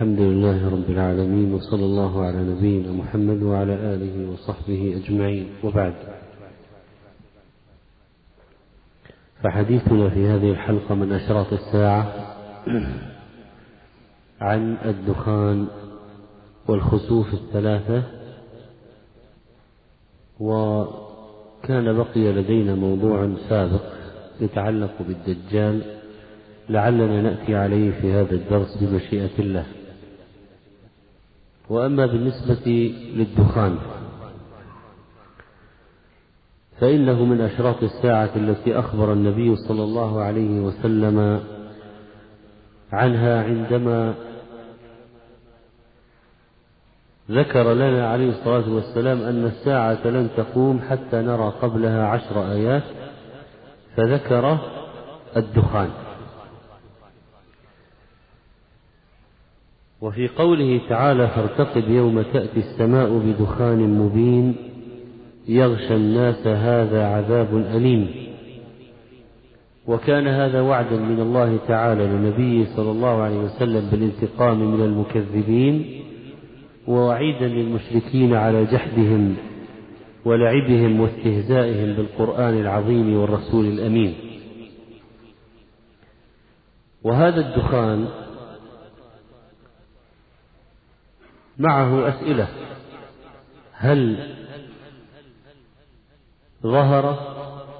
الحمد لله رب العالمين وصلى الله على نبينا محمد وعلى آله وصحبه أجمعين. وبعد فحديثنا في هذه الحلقة من أشراط الساعة عن الدخان والخسوف الثلاثة وكان بقي لدينا موضوع سابق يتعلق بالدجال لعلنا نأتي عليه في هذا الدرس بمشيئة الله. وأما بالنسبة للدخان فإنه من أشراط الساعة التي أخبر النبي صلى الله عليه وسلم عنها عندما ذكر لنا عليه الصلاة والسلام أن الساعة لن تقوم حتى نرى قبلها عشر آيات فذكر الدخان. وفي قوله تعالى فارتقب يوم تأتي السماء بدخان مبين يغشى الناس هذا عذاب أليم. وكان هذا وعدا من الله تعالى لنبيه صلى الله عليه وسلم بالانتقام من المكذبين ووعيدا للمشركين على جحدهم ولعبهم واستهزائهم بالقرآن العظيم والرسول الأمين. وهذا الدخان معه أسئلة. هل ظهر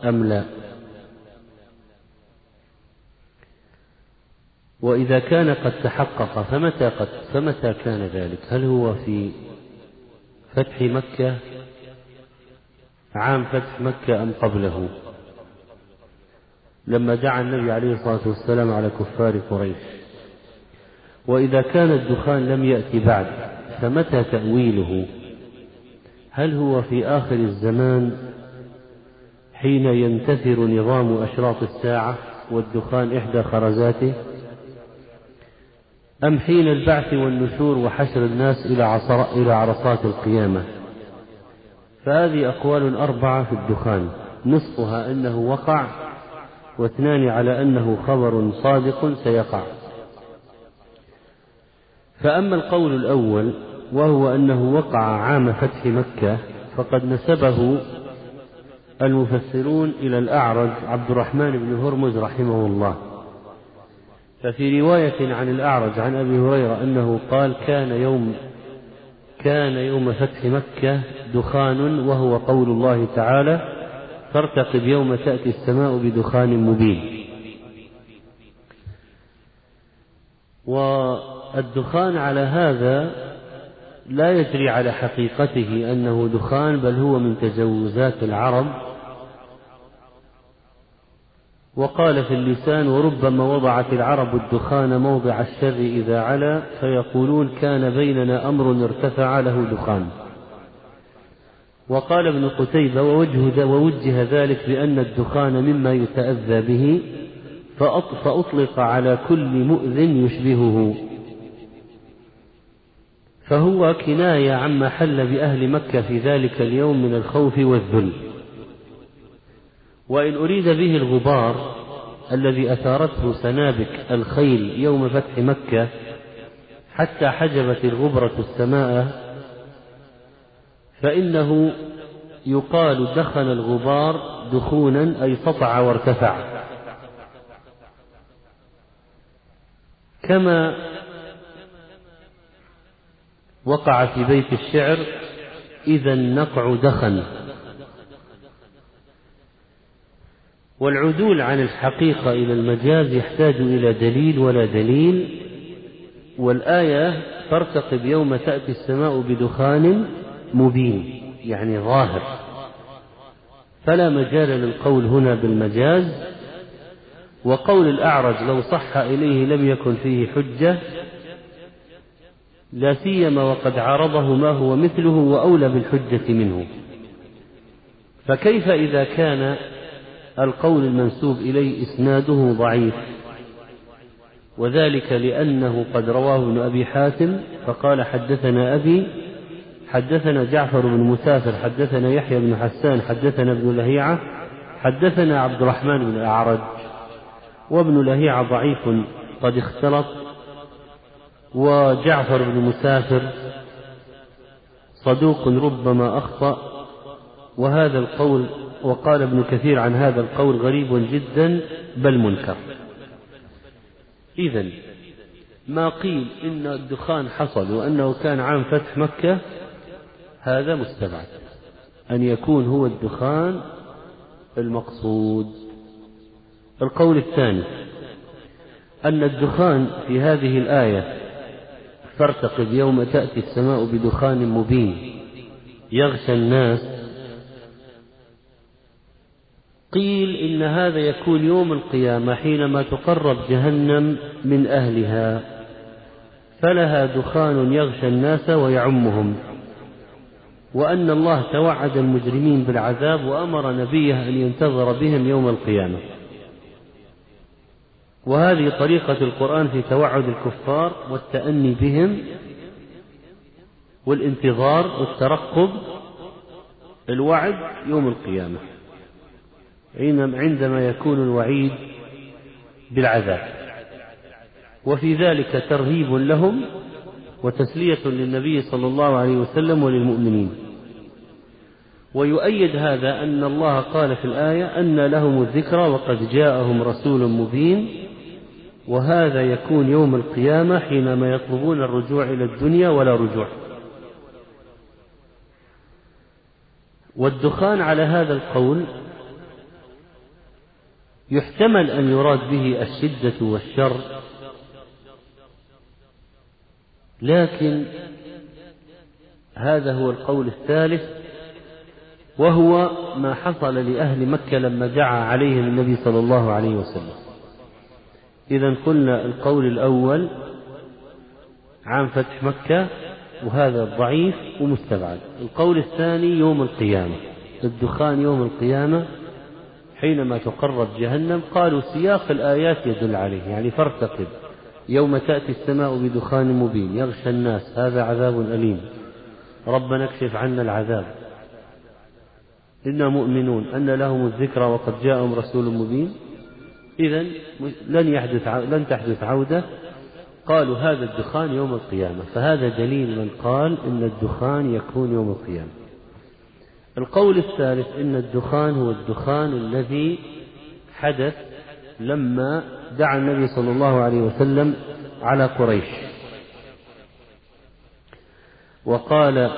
أم لا؟ وإذا كان قد تحقق فمتى قد فمتى كان ذلك؟ هل هو في فتح مكة؟ عام فتح مكة أم قبله؟ لما دعا النبي عليه الصلاة والسلام على كفار قريش. وإذا كان الدخان لم يأتي بعد فمتى تأويله؟ هل هو في آخر الزمان حين ينتثر نظام أشراط الساعة والدخان إحدى خرزاته؟ أم حين البعث والنشور وحشر الناس إلى, إلى عرصات القيامة؟ فهذه أقوال أربعة في الدخان. نصفها أنه وقع واثنان على أنه خبر صادق سيقع. فأما القول الأول وهو أنه وقع عام فتح مكة فقد نسبه المفسرون إلى الأعرج عبد الرحمن بن هرمز رحمه الله. ففي رواية عن الأعرج عن أبي هريرة أنه قال كان يوم كان يوم فتح مكة دخان وهو قول الله تعالى فارتقب يوم تأتي السماء بدخان مبين والدخان على هذا لا يجري على حقيقته أنه دخان بل هو من تجوزات العرب. وقال في اللسان وربما وضعت العرب الدخان موضع الشر إذا علا فيقولون كان بيننا أمر ارتفع له دخان. وقال ابن قتيبة ووجه ووجه ذلك بأن الدخان مما يتأذى به فأطلق على كل مؤذ يشبهه. فهو كناية عما حل بأهل مكة في ذلك اليوم من الخوف والذل. وإن أريد به الغبار الذي أثارته سنابك الخيل يوم فتح مكة حتى حجبت الغبرة السماء فإنه يقال دخن الغبار دخونا أي سطع وارتفع. كما وقع في بيت الشعر إذا النقع دخن. والعدول عن الحقيقة إلى المجاز يحتاج إلى دليل ولا دليل والآية ترتقب يوم تأتي السماء بدخان مبين يعني ظاهر. فلا مجال للقول هنا بالمجاز. وقول الأعرج لو صح إليه لم يكن فيه حجة لا سيما وقد عارضه ما هو مثله وأولى بالحجة منه. فكيف إذا كان القول المنسوب إليه إسناده ضعيف؟ وذلك لأنه قد رواه ابن أبي حاتم فقال حدثنا أبي حدثنا جعفر بن مسافر حدثنا يحيى بن حسان حدثنا ابن لهيعة حدثنا عبد الرحمن بن الأعرج. وابن لهيعة ضعيف قد اختلط وجعفر بن مسافر صدوق ربما أخطأ وهذا القول وقال ابن كثير عن هذا القول غريب جدا بل منكر. إذا ما قيل إن الدخان حصل وأنه كان عام فتح مكة هذا مستبعد. أن يكون هو الدخان المقصود. القول الثاني أن الدخان في هذه الآية فارتقب يوم تأتي السماء بدخان مبين. يغشى الناس. قيل إن هذا يكون يوم القيامة حينما تقرب جهنم من أهلها. فلها دخان يغشى الناس ويعمهم. وأن الله توعد المجرمين بالعذاب وأمر نبيه أن ينتظر بهم يوم القيامة. وهذه طريقة القرآن في توعد الكفار والتأني بهم والانتظار والترقب الوعد يوم القيامة عندما يكون الوعيد بالعذاب. وفي ذلك ترهيب لهم وتسلية للنبي صلى الله عليه وسلم وللمؤمنين. ويؤيد هذا أن الله قال في الآية أن لهم الذكرى وقد جاءهم رسول مبين وهذا يكون يوم القيامة حينما يطلبون الرجوع إلى الدنيا ولا رجوع. والدخان على هذا القول يحتمل أن يراد به الشدة والشر لكن هذا هو القول الثالث وهو ما حصل لأهل مكة لما دعا عليهم النبي صلى الله عليه وسلم. إذا قلنا القول الأول عام فتح مكة وهذا ضعيف ومستبعد. القول الثاني يوم القيامة. الدخان يوم القيامة حينما تقرب جهنم قالوا سياق الآيات يدل عليه. يعني فارتقب. يوم تأتي السماء بدخان مبين. يغشى الناس. هذا عذاب أليم. ربنا اكشف عنا العذاب. إنا مؤمنون أن لهم الذكرى وقد جاءهم رسول مبين. إذا لن يحدث لن تحدث عودة. قالوا هذا الدخان يوم القيامة. فهذا دليل من قال إن الدخان يكون يوم القيامة. القول الثالث إن الدخان هو الدخان الذي حدث لما دعا النبي صلى الله عليه وسلم على قريش. وقال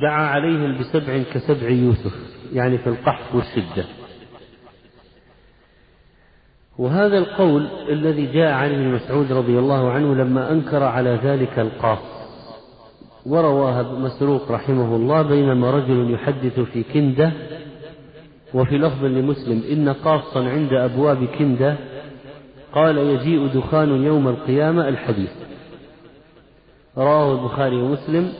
دعا عليهم بسبع كسبع يوسف يعني في القحط والشدة. وهذا القول الذي جاء عن ابن مسعود رضي الله عنه لما أنكر على ذلك القاف ورواها مسروق رحمه الله بينما رجل يحدث في كندة وفي لفظ لمسلم إن قاصا عند أبواب كندة قال يجيء دخان يوم القيامة الحديث. رواه البخاري ومسلم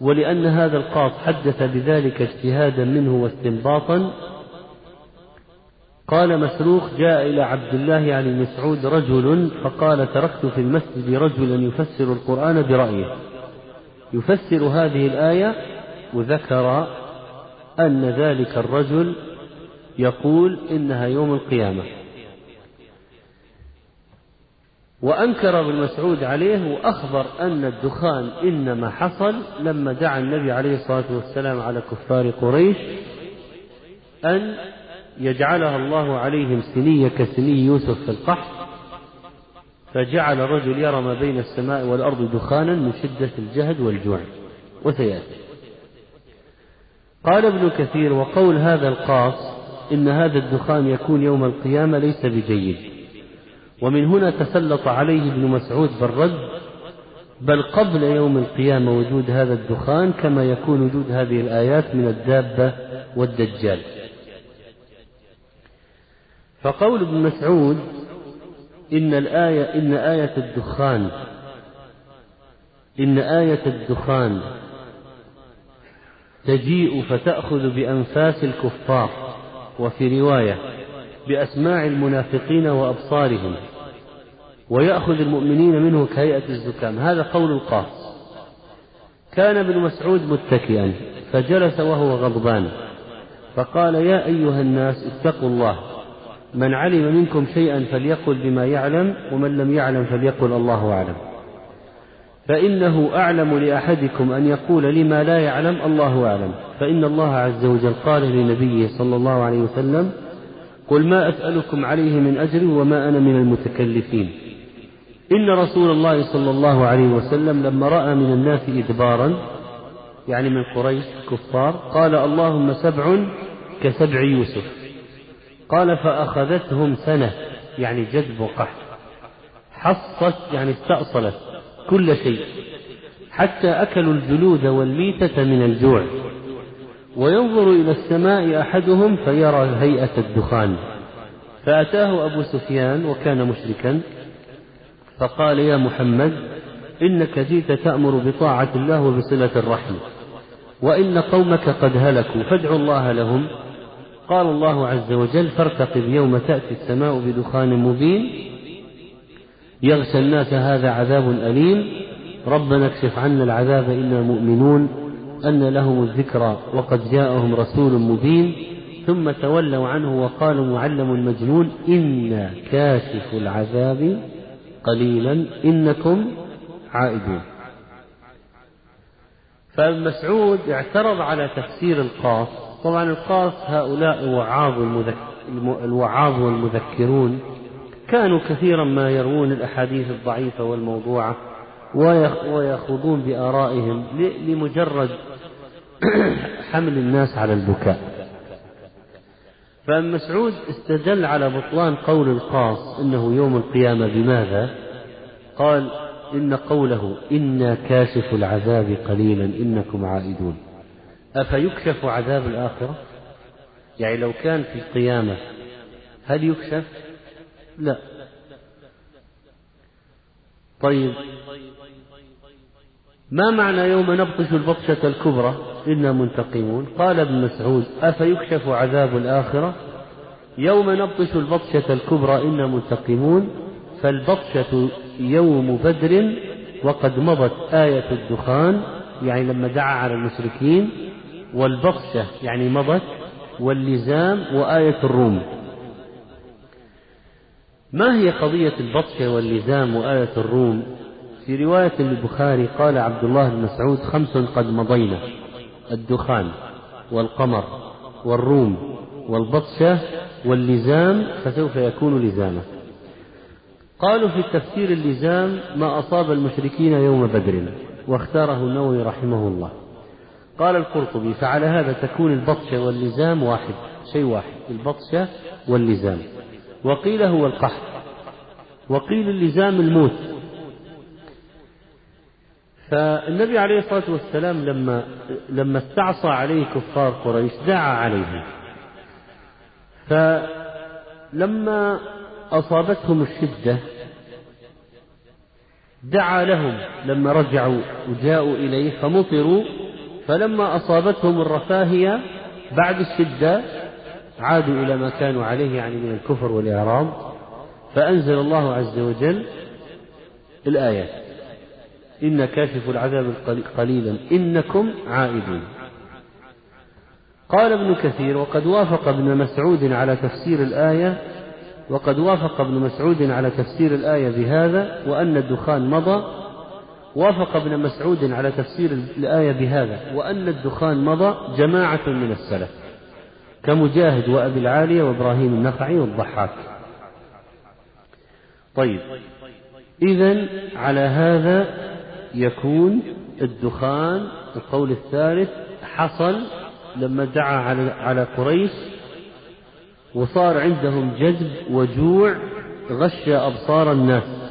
ولأن هذا القاص حدث بذلك اجتهادا منه واستنباطا قال مسروق جاء إلى عبد الله يعني مسعود رجل فقال تركت في المسجد رجلا يفسر القرآن برأيه. يفسر هذه الآية وذكر أن ذلك الرجل يقول إنها يوم القيامة. وأنكر ابن مسعود عليه وأخبر أن الدخان إنما حصل لما دعا النبي عليه الصلاة والسلام على كفار قريش أن يجعلها الله عليهم سنية كسني يوسف في القحط فجعل الرجل يرى ما بين السماء والأرض دخانا من شدة الجهد والجوع وسيأتي. قال ابن كثير وقول هذا القاص إن هذا الدخان يكون يوم القيامة ليس بجيد ومن هنا تسلط عليه ابن مسعود بالرد بل قبل يوم القيامة وجود هذا الدخان كما يكون وجود هذه الآيات من الدابة والدجال. فقول ابن مسعود إن الآية إن آية الدخان إن آية الدخان تجيء فتأخذ بأنفاس الكفار وفي رواية بأسماع المنافقين وأبصارهم ويأخذ المؤمنين منه كهيئة الزكام. هذا قول القاص. كان ابن مسعود متكئا فجلس وهو غضبان فقال يا أيها الناس اتقوا الله من علم منكم شيئا فليقل بما يعلم ومن لم يعلم فليقل الله أعلم. فإنه أعلم لأحدكم أن يقول لما لا يعلم الله أعلم. فإن الله عز وجل قال لنبيه صلى الله عليه وسلم قل ما أسألكم عليه من أجر وما أنا من المتكلفين. إن رسول الله صلى الله عليه وسلم لما رأى من الناس إدبارا يعني من قريش كفار قال اللهم سبع كسبع يوسف. قال فأخذتهم سنة يعني جذب وقحط. حصت يعني استأصلت كل شيء حتى أكلوا الجلود والميتة من الجوع. وينظر إلى السماء أحدهم فيرى هيئة الدخان. فأتاه أبو سفيان وكان مشركا فقال يا محمد إنك جئت تأمر بطاعة الله وبصلة الرحم وإن قومك قد هلكوا فادعوا الله لهم قال الله عز وجل فارتقب يوم تأتي السماء بدخان مبين يغشى الناس هذا عذاب أليم ربنا اكشف عنا العذاب إنا مؤمنون أن لهم الذكرى وقد جاءهم رسول مبين ثم تولوا عنه وقالوا معلم مجنون إنا كاشف العذاب قليلا إنكم عائدون. فابن مسعود اعترض على تفسير القاص طبعا القاص هؤلاء وعاظ الوعاظ والمذكرون كانوا كثيرا ما يروون الأحاديث الضعيفة والموضوعة ويخوضون بآرائهم لمجرد حمل الناس على البكاء فابن مسعود استدل على بطلان قول القاص إنه يوم القيامة بماذا؟ قال إن قوله إنا كاشف العذاب قليلا إنكم عائدون أفيكشف عذاب الآخرة؟ يعني لو كان في القيامة هل يكشف؟ لا طيب ما معنى يوم نبطش البطشة الكبرى إنا منتقمون قال ابن مسعود أفيكشف عذاب الآخرة يوم نبطش البطشة الكبرى إنا منتقمون فالبطشة يوم بدر وقد مضت آية الدخان يعني لما دعا على المشركين والبطشة يعني مضت واللزام وآية الروم. ما هي قضية البطشة واللزام وآية الروم؟ في رواية للبخاري قال عبد الله بن مسعود خمس قد مضينا الدخان والقمر والروم والبطشة واللزام فسوف يكون لزاما. قالوا في تفسير اللزام ما أصاب المشركين يوم بدر واختاره النووي رحمه الله. قال القرطبي فعلى هذا تكون البطشة واللزام واحد شيء واحد البطشة واللزام. وقيل هو القحط. وقيل اللزام الموت. فالنبي عليه الصلاة والسلام لما لما استعصى عليه كفار قريش دعا عليهم. فلما أصابتهم الشدة دعا لهم. لما رجعوا وجاءوا إليه فمطروا فلما أصابتهم الرفاهية بعد الشدة عادوا إلى ما كانوا عليه يعني من الكفر والإعراض فأنزل الله عز وجل الآيات إن كاشف العذاب قليلا إنكم عائدون. قال ابن كثير وقد وافق ابن مسعود على تفسير الآية وقد وافق ابن مسعود على تفسير الآية بهذا وأن الدخان مضى وافق ابن مسعود على تفسير الآية بهذا وأن الدخان مضى جماعة من السلف كمجاهد وأبي العالية وإبراهيم النخعي والضحاك. طيب إذا على هذا يكون الدخان القول الثالث حصل لما دعا على على قريش وصار عندهم جذب وجوع غشى أبصار الناس.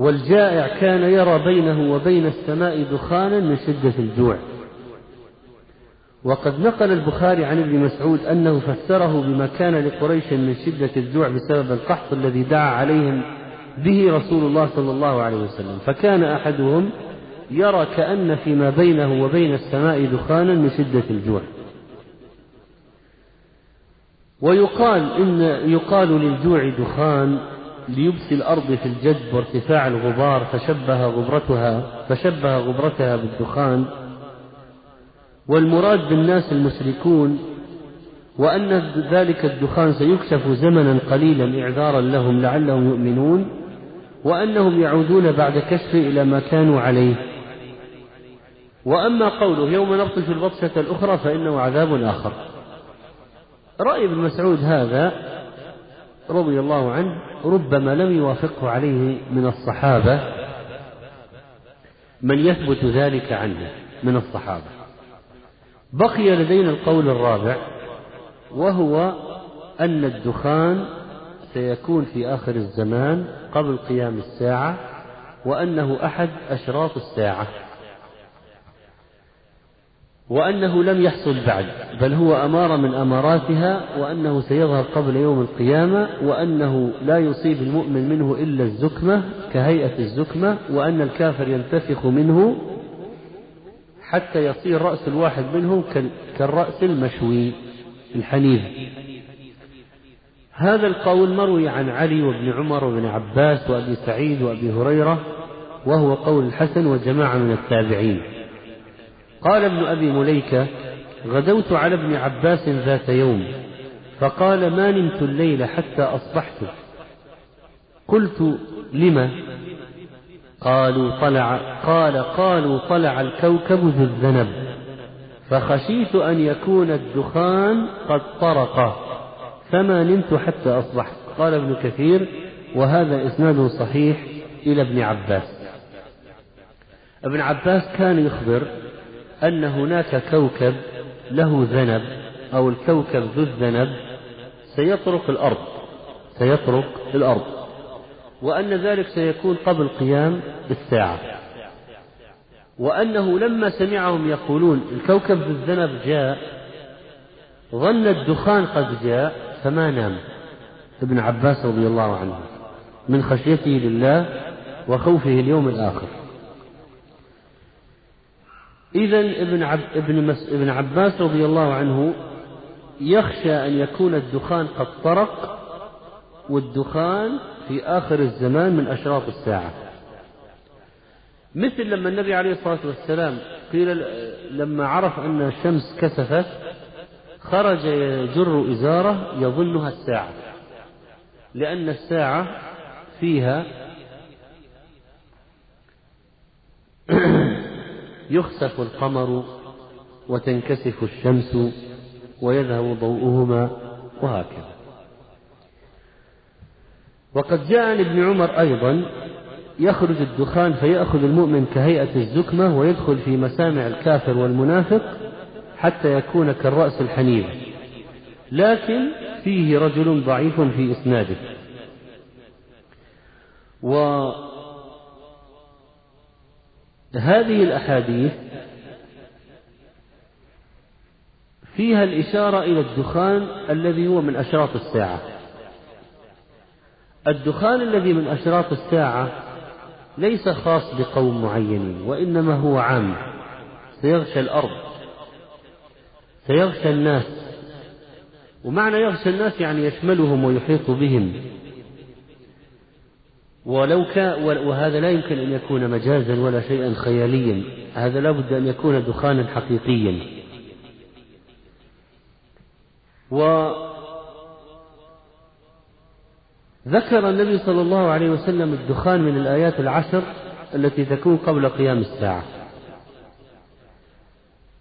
والجائع كان يرى بينه وبين السماء دخانا من شدة الجوع. وقد نقل البخاري عن ابن مسعود أنه فسره بما كان لقريش من شدة الجوع بسبب القحط الذي دعا عليهم به رسول الله صلى الله عليه وسلم. فكان أحدهم يرى كأن فيما بينه وبين السماء دخانا من شدة الجوع. ويقال إن يقال للجوع دخان ليبسي الأرض في الجد وارتفاع الغبار فشبه غبرتها فشبه غبرتها بالدخان. والمراد بالناس المشركون وأن ذلك الدخان سيكشف زمنا قليلا إعذارا لهم لعلهم يؤمنون وأنهم يعودون بعد كشف إلى ما كانوا عليه. وأما قوله يوم نبطش البطشة الأخرى فإنه عذاب آخر. رأي ابن مسعود هذا رضي الله عنه ربما لم يوافقه عليه من الصحابة من يثبت ذلك عنه من الصحابة. بقي لدينا القول الرابع وهو أن الدخان سيكون في آخر الزمان قبل قيام الساعة وأنه أحد أشراط الساعة. وأنه لم يحصل بعد بل هو أمارة من أماراتها وأنه سيظهر قبل يوم القيامة وأنه لا يصيب المؤمن منه إلا الزكمة كهيئة الزكمة وأن الكافر ينتفخ منه حتى يصير رأس الواحد منهم كالرأس المشوي الحنيذ هذا القول مروي عن علي وابن عمر وابن عباس وأبي سعيد وأبي هريرة وهو قول الحسن وجماعة من التابعين. قال ابن أبي مليكة غدوت على ابن عباس ذات يوم فقال ما نمت الليل حتى أصبحت. قلت لم؟ قالوا طلع قال قالوا طلع الكوكب ذو الذنب فخشيت أن يكون الدخان قد طرق فما نمت حتى أصبحت. قال ابن كثير وهذا إسناده صحيح إلى ابن عباس. ابن عباس كان يخبر أن هناك كوكب له ذنب أو الكوكب ذو الذنب سيطرق الأرض سيطرق الأرض وأن ذلك سيكون قبل قيام الساعة. وأنه لما سمعهم يقولون الكوكب ذو الذنب جاء ظن الدخان قد جاء فما نام. ابن عباس رضي الله عنه من خشيته لله وخوفه اليوم الآخر. إذا ابن, عب ابن, مس ابن عباس رضي الله عنه يخشى أن يكون الدخان قد طرق والدخان في آخر الزمان من أشراط الساعة. مثل لما النبي عليه الصلاة والسلام قيل لما عرف أن الشمس كسفت خرج يجر إزارة يظنها الساعة. لأن الساعة فيها يخسف القمر وتنكسف الشمس ويذهب ضوءهما وهكذا. وقد جاء عن ابن عمر أيضا يخرج الدخان فيأخذ المؤمن كهيئة الزكمة ويدخل في مسامع الكافر والمنافق حتى يكون كالرأس الحنيف. لكن فيه رجل ضعيف في إسناده. هذه الأحاديث فيها الإشارة إلى الدخان الذي هو من أشراط الساعة. الدخان الذي من أشراط الساعة ليس خاص بقوم معينين وإنما هو عام. سيغشى الأرض سيغشى الناس. ومعنى يغشى الناس يعني يشملهم ويحيط بهم. ولو كان وهذا لا يمكن أن يكون مجازا ولا شيئا خياليا. هذا لا بد أن يكون دخانا حقيقيا. وذكر النبي صلى الله عليه وسلم الدخان من الآيات العشر التي تكون قبل قيام الساعة.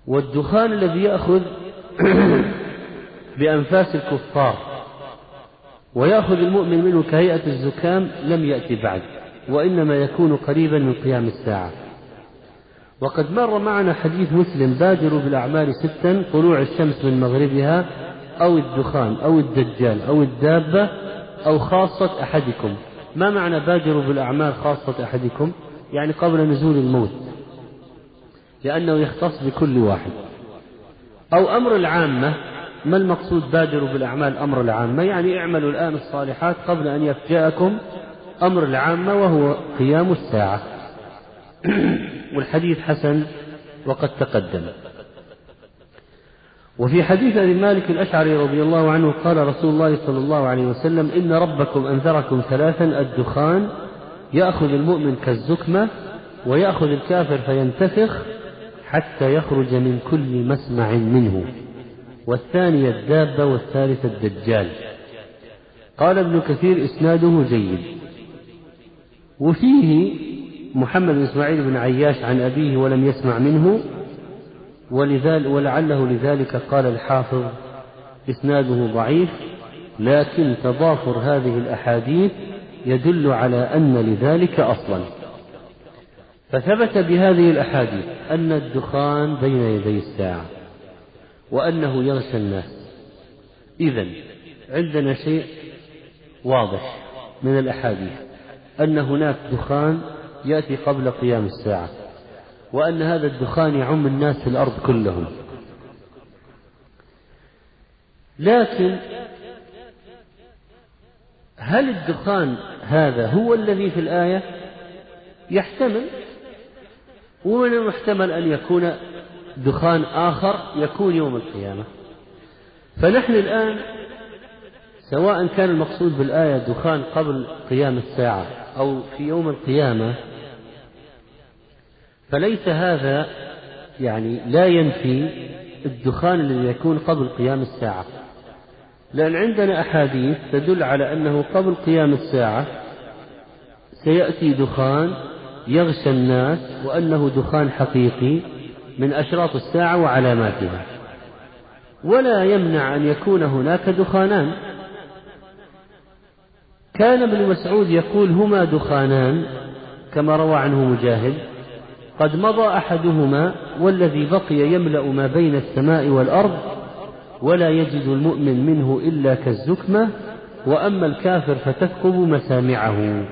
والدخان الذي يأخذ بأنفاس الكفار. ويأخذ المؤمن منه كهيئة الزكام لم يأتي بعد وإنما يكون قريبا من قيام الساعة. وقد مر معنا حديث مسلم بادروا بالأعمال ستا طلوع الشمس من مغربها أو الدخان أو الدجال أو الدابة أو خاصة أحدكم. ما معنى بادروا بالأعمال خاصة أحدكم؟ يعني قبل نزول الموت. لأنه يختص بكل واحد. أو أمر العامة ما المقصود بادروا بالأعمال أمر العامة؟ يعني اعملوا الآن الصالحات قبل أن يفجأكم أمر العامة وهو قيام الساعة. والحديث حسن وقد تقدم. وفي حديث أبي مالك الأشعري رضي الله عنه قال رسول الله صلى الله عليه وسلم إن ربكم أنذركم ثلاثا الدخان يأخذ المؤمن كالزكمة ويأخذ الكافر فينتفخ حتى يخرج من كل مسمع منه. والثانية الدابة والثالثة الدجال. قال ابن كثير إسناده جيد. وفيه محمد بن إسماعيل بن عياش عن أبيه ولم يسمع منه ولذلك ولعله لذلك قال الحافظ إسناده ضعيف لكن تضافر هذه الأحاديث يدل على أن لذلك أصلا. فثبت بهذه الأحاديث أن الدخان بين يدي الساعة. وأنه يغشى الناس إذا عندنا شيء واضح من الأحاديث أن هناك دخان يأتي قبل قيام الساعة وأن هذا الدخان يعم الناس في الأرض كلهم. لكن هل الدخان هذا هو الذي في الآية يحتمل؟ ومن المحتمل أن يكون دخان آخر يكون يوم القيامة. فنحن الآن سواء كان المقصود بالآية دخان قبل قيام الساعة أو في يوم القيامة فليس هذا يعني لا ينفي الدخان الذي يكون قبل قيام الساعة. لأن عندنا أحاديث تدل على أنه قبل قيام الساعة سيأتي دخان يغشى الناس وأنه دخان حقيقي من أشراط الساعة وعلاماتها. ولا يمنع أن يكون هناك دخانان. كان ابن مسعود يقول هما دخانان كما روى عنه مجاهد. قد مضى أحدهما والذي بقي يملأ ما بين السماء والأرض ولا يجد المؤمن منه إلا كالزكمة وأما الكافر فتثقب مسامعه.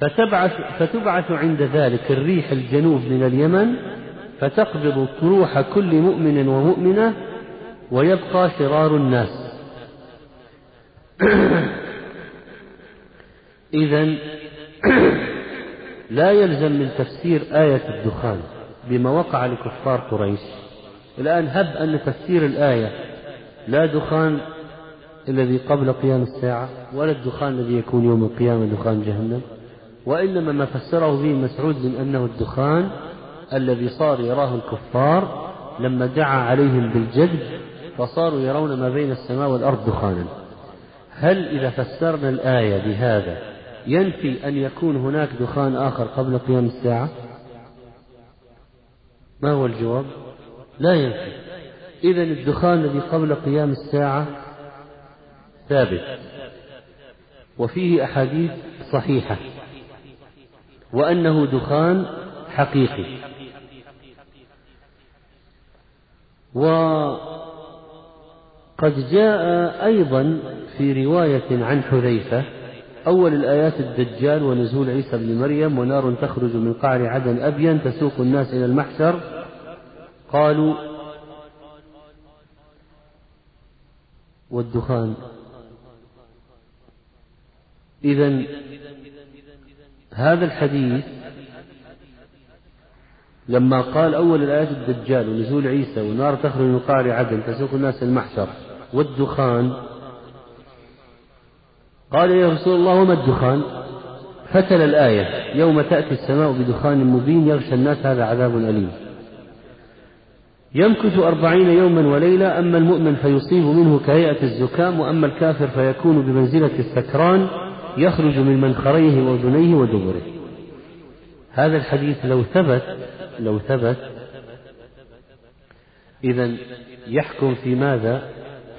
فتبعث, فتبعث عند ذلك الريح الجنوب من اليمن فتقبض طروح كل مؤمن ومؤمنة ويبقى شرار الناس. إذا لا يلزم من تفسير آية الدخان بما وقع لكفار قريش. الآن هب أن تفسير الآية لا دخان الذي قبل قيام الساعة ولا الدخان الذي يكون يوم القيامة دخان جهنم. وإنما ما فسره به مسعود من أنه الدخان الذي صار يراه الكفار لما دعا عليهم بالجد فصاروا يرون ما بين السماء والأرض دخانا. هل إذا فسرنا الآية بهذا ينفي أن يكون هناك دخان آخر قبل قيام الساعة؟ ما هو الجواب؟ لا ينفي. إذا الدخان الذي قبل قيام الساعة ثابت. وفيه أحاديث صحيحة. وأنه دخان حقيقي. وقد جاء أيضا في رواية عن حذيفة أول الآيات الدجال ونزول عيسى بن مريم ونار تخرج من قعر عدن أبين تسوق الناس إلى المحشر قالوا والدخان. إذا هذا الحديث لما قال أول الآيات الدجال ونزول عيسى ونار تخرج من قعر عدن تسوق الناس المحشر والدخان قال يا رسول الله وما الدخان؟ فتل الآية يوم تأتي السماء بدخان مبين يغشى الناس هذا عذاب أليم. يمكث أربعين يوما وليلة أما المؤمن فيصيب منه كهيئة الزكام وأما الكافر فيكون بمنزلة السكران. يخرج من منخريه وأذنيه ودبره. هذا الحديث لو ثبت لو ثبت إذا يحكم في ماذا؟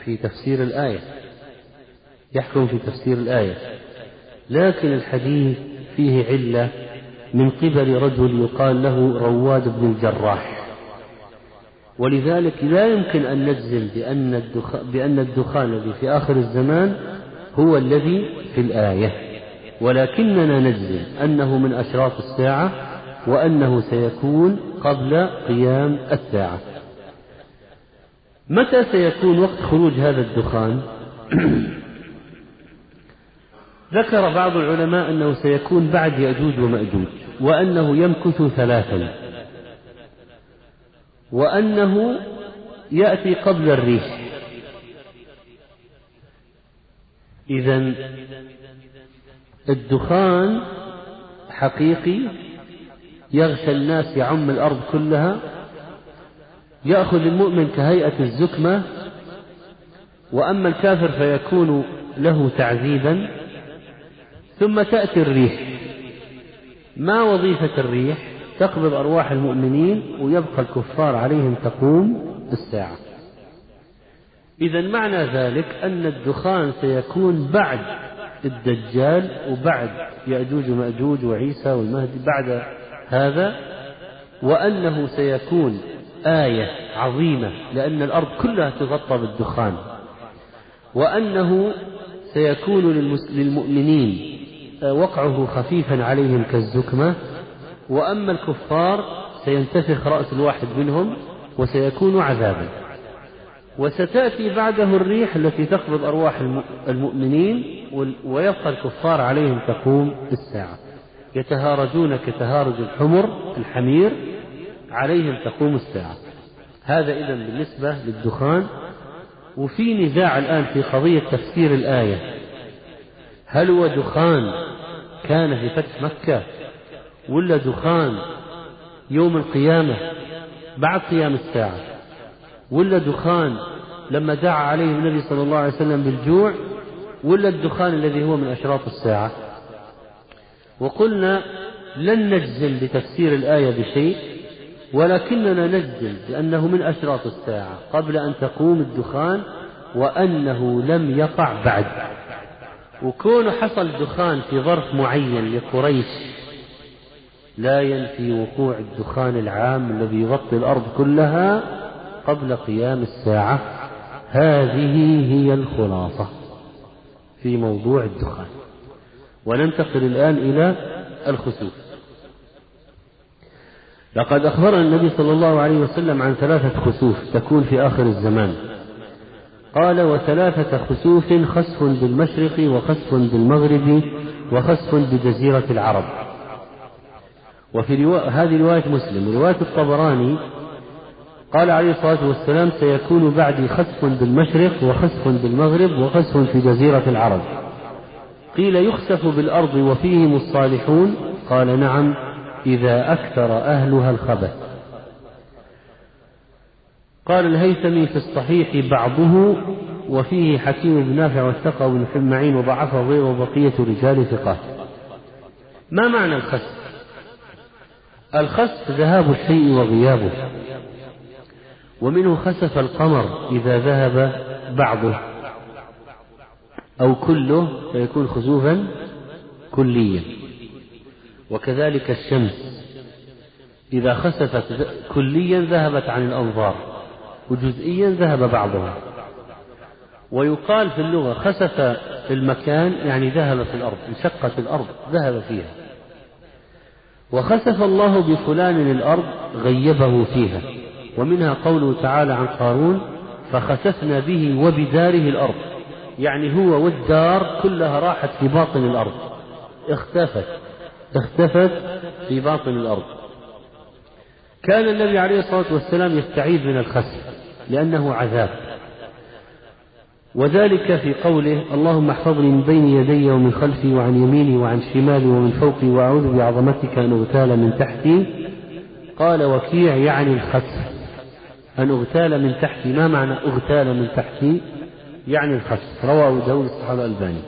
في تفسير الآية. يحكم في تفسير الآية. لكن الحديث فيه علة من قبل رجل يقال له رواد بن الجراح. ولذلك لا يمكن أن نجزم بأن الدخان, بأن الدخان الذي في آخر الزمان هو الذي في الآية ولكننا نجزم أنه من أشراط الساعة وأنه سيكون قبل قيام الساعة. متى سيكون وقت خروج هذا الدخان؟ ذكر بعض العلماء أنه سيكون بعد يأجوج ومأجوج وأنه يمكث ثلاثا وأنه يأتي قبل الريح. إذا الدخان حقيقي يغشى الناس يعم الأرض كلها يأخذ المؤمن كهيئة الزكمة وأما الكافر فيكون له تعذيبا ثم تأتي الريح. ما وظيفة الريح؟ تقبض أرواح المؤمنين ويبقى الكفار عليهم تقوم الساعة إذا معنى ذلك أن الدخان سيكون بعد الدجال وبعد يأجوج ومأجوج وعيسى والمهدي بعد هذا وأنه سيكون آية عظيمة لأن الأرض كلها تغطى بالدخان وأنه سيكون للمؤمنين وقعه خفيفا عليهم كالزكمة وأما الكفار سينتفخ رأس الواحد منهم وسيكون عذابا. وستأتي بعده الريح التي تقبض أرواح المؤمنين ويبقى الكفار عليهم تقوم الساعة. يتهارجون كتهارج الحمر الحمير عليهم تقوم الساعة. هذا إذا بالنسبة للدخان. وفي نزاع الآن في قضية تفسير الآية. هل هو دخان كان في فتح مكة ولا دخان يوم القيامة بعد قيام الساعة؟ ولا دخان لما دعا عليه النبي صلى الله عليه وسلم بالجوع ولا الدخان الذي هو من أشراط الساعة؟ وقلنا لن نجزم بتفسير الآية بشيء ولكننا نجزم بأنه من أشراط الساعة قبل أن تقوم الدخان وأنه لم يقع بعد. وكون حصل دخان في ظرف معين لقريش لا ينفي وقوع الدخان العام الذي يغطي الأرض كلها قبل قيام الساعة. هذه هي الخلاصة في موضوع الدخان. وننتقل الآن إلى الخسوف. لقد أخبرنا النبي صلى الله عليه وسلم عن ثلاثة خسوف تكون في آخر الزمان. قال وثلاثة خسوف خسف بالمشرق وخسف بالمغرب وخسف بجزيرة العرب. وفي روا... هذه رواية مسلم. ورواية الطبراني قال عليه الصلاة والسلام سيكون بعدي خسف بالمشرق وخسف بالمغرب وخسف في جزيرة العرب. قيل يخسف بالأرض وفيهم الصالحون؟ قال نعم إذا أكثر أهلها الخبث. قال الهيثمي في الصحيح بعضه وفيه حكيم بن نافع والثقة بن حمعين وضعفه غير وبقية رجال ثقات. ما معنى الخسف؟ الخسف ذهاب الشيء وغيابه. ومنه خسف القمر إذا ذهب بعضه أو كله فيكون خسوفا كليا. وكذلك الشمس إذا خسفت كليا ذهبت عن الأنظار وجزئيا ذهب بعضها. ويقال في اللغة خسف في المكان يعني ذهب في الأرض انشقت الأرض ذهب فيها. وخسف الله بفلان الأرض غيبه فيها. ومنها قوله تعالى عن قارون فخسفنا به وبداره الأرض. يعني هو والدار كلها راحت في باطن الأرض. اختفت اختفت في باطن الأرض. كان النبي عليه الصلاة والسلام يستعيذ من الخسف لأنه عذاب. وذلك في قوله اللهم احفظني من بين يدي ومن خلفي وعن يميني وعن شمالي ومن فوقي وأعوذ بعظمتك أن أغتال من تحتي. قال وكيع يعني الخسف. أن أغتال من تحتي ما معنى أغتال من تحتي يعني الخسف رواه داود الصحابة الألباني.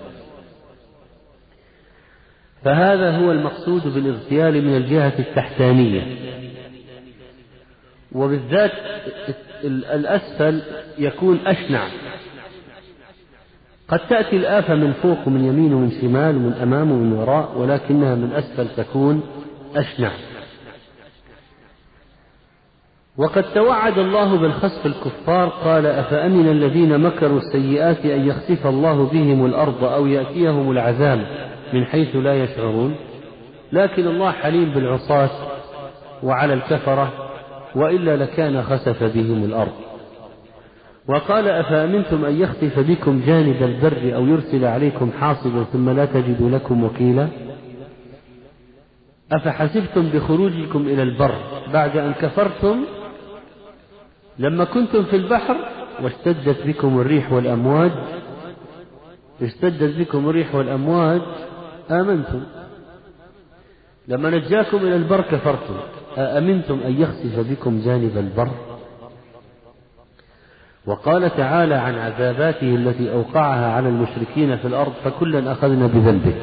فهذا هو المقصود بالاغتيال من الجهة التحتانية. وبالذات الأسفل يكون أشنع. قد تأتي الآفة من فوق ومن يمين ومن شمال ومن أمام ومن وراء ولكنها من أسفل تكون أشنع. وقد توعد الله بالخسف الكفار قال أفأمن الذين مكروا السيئات أن يخسف الله بهم الأرض أو يأتيهم العذاب من حيث لا يشعرون؟ لكن الله حليم بالعصاة وعلى الكفرة وإلا لكان خسف بهم الأرض. وقال أفأمنتم أن يخسف بكم جانب البر أو يرسل عليكم حاصبا ثم لا تجدوا لكم وكيلا؟ أفحسبتم بخروجكم إلى البر بعد أن كفرتم؟ لما كنتم في البحر واشتدت بكم الريح والأمواج اشتدت بكم الريح والأمواج آمنتم. لما نجاكم إلى البر كفرتم. أأمنتم أن يخسف بكم جانب البر؟ وقال تعالى عن عذاباته التي أوقعها على المشركين في الأرض فكلا أخذنا بذنبه.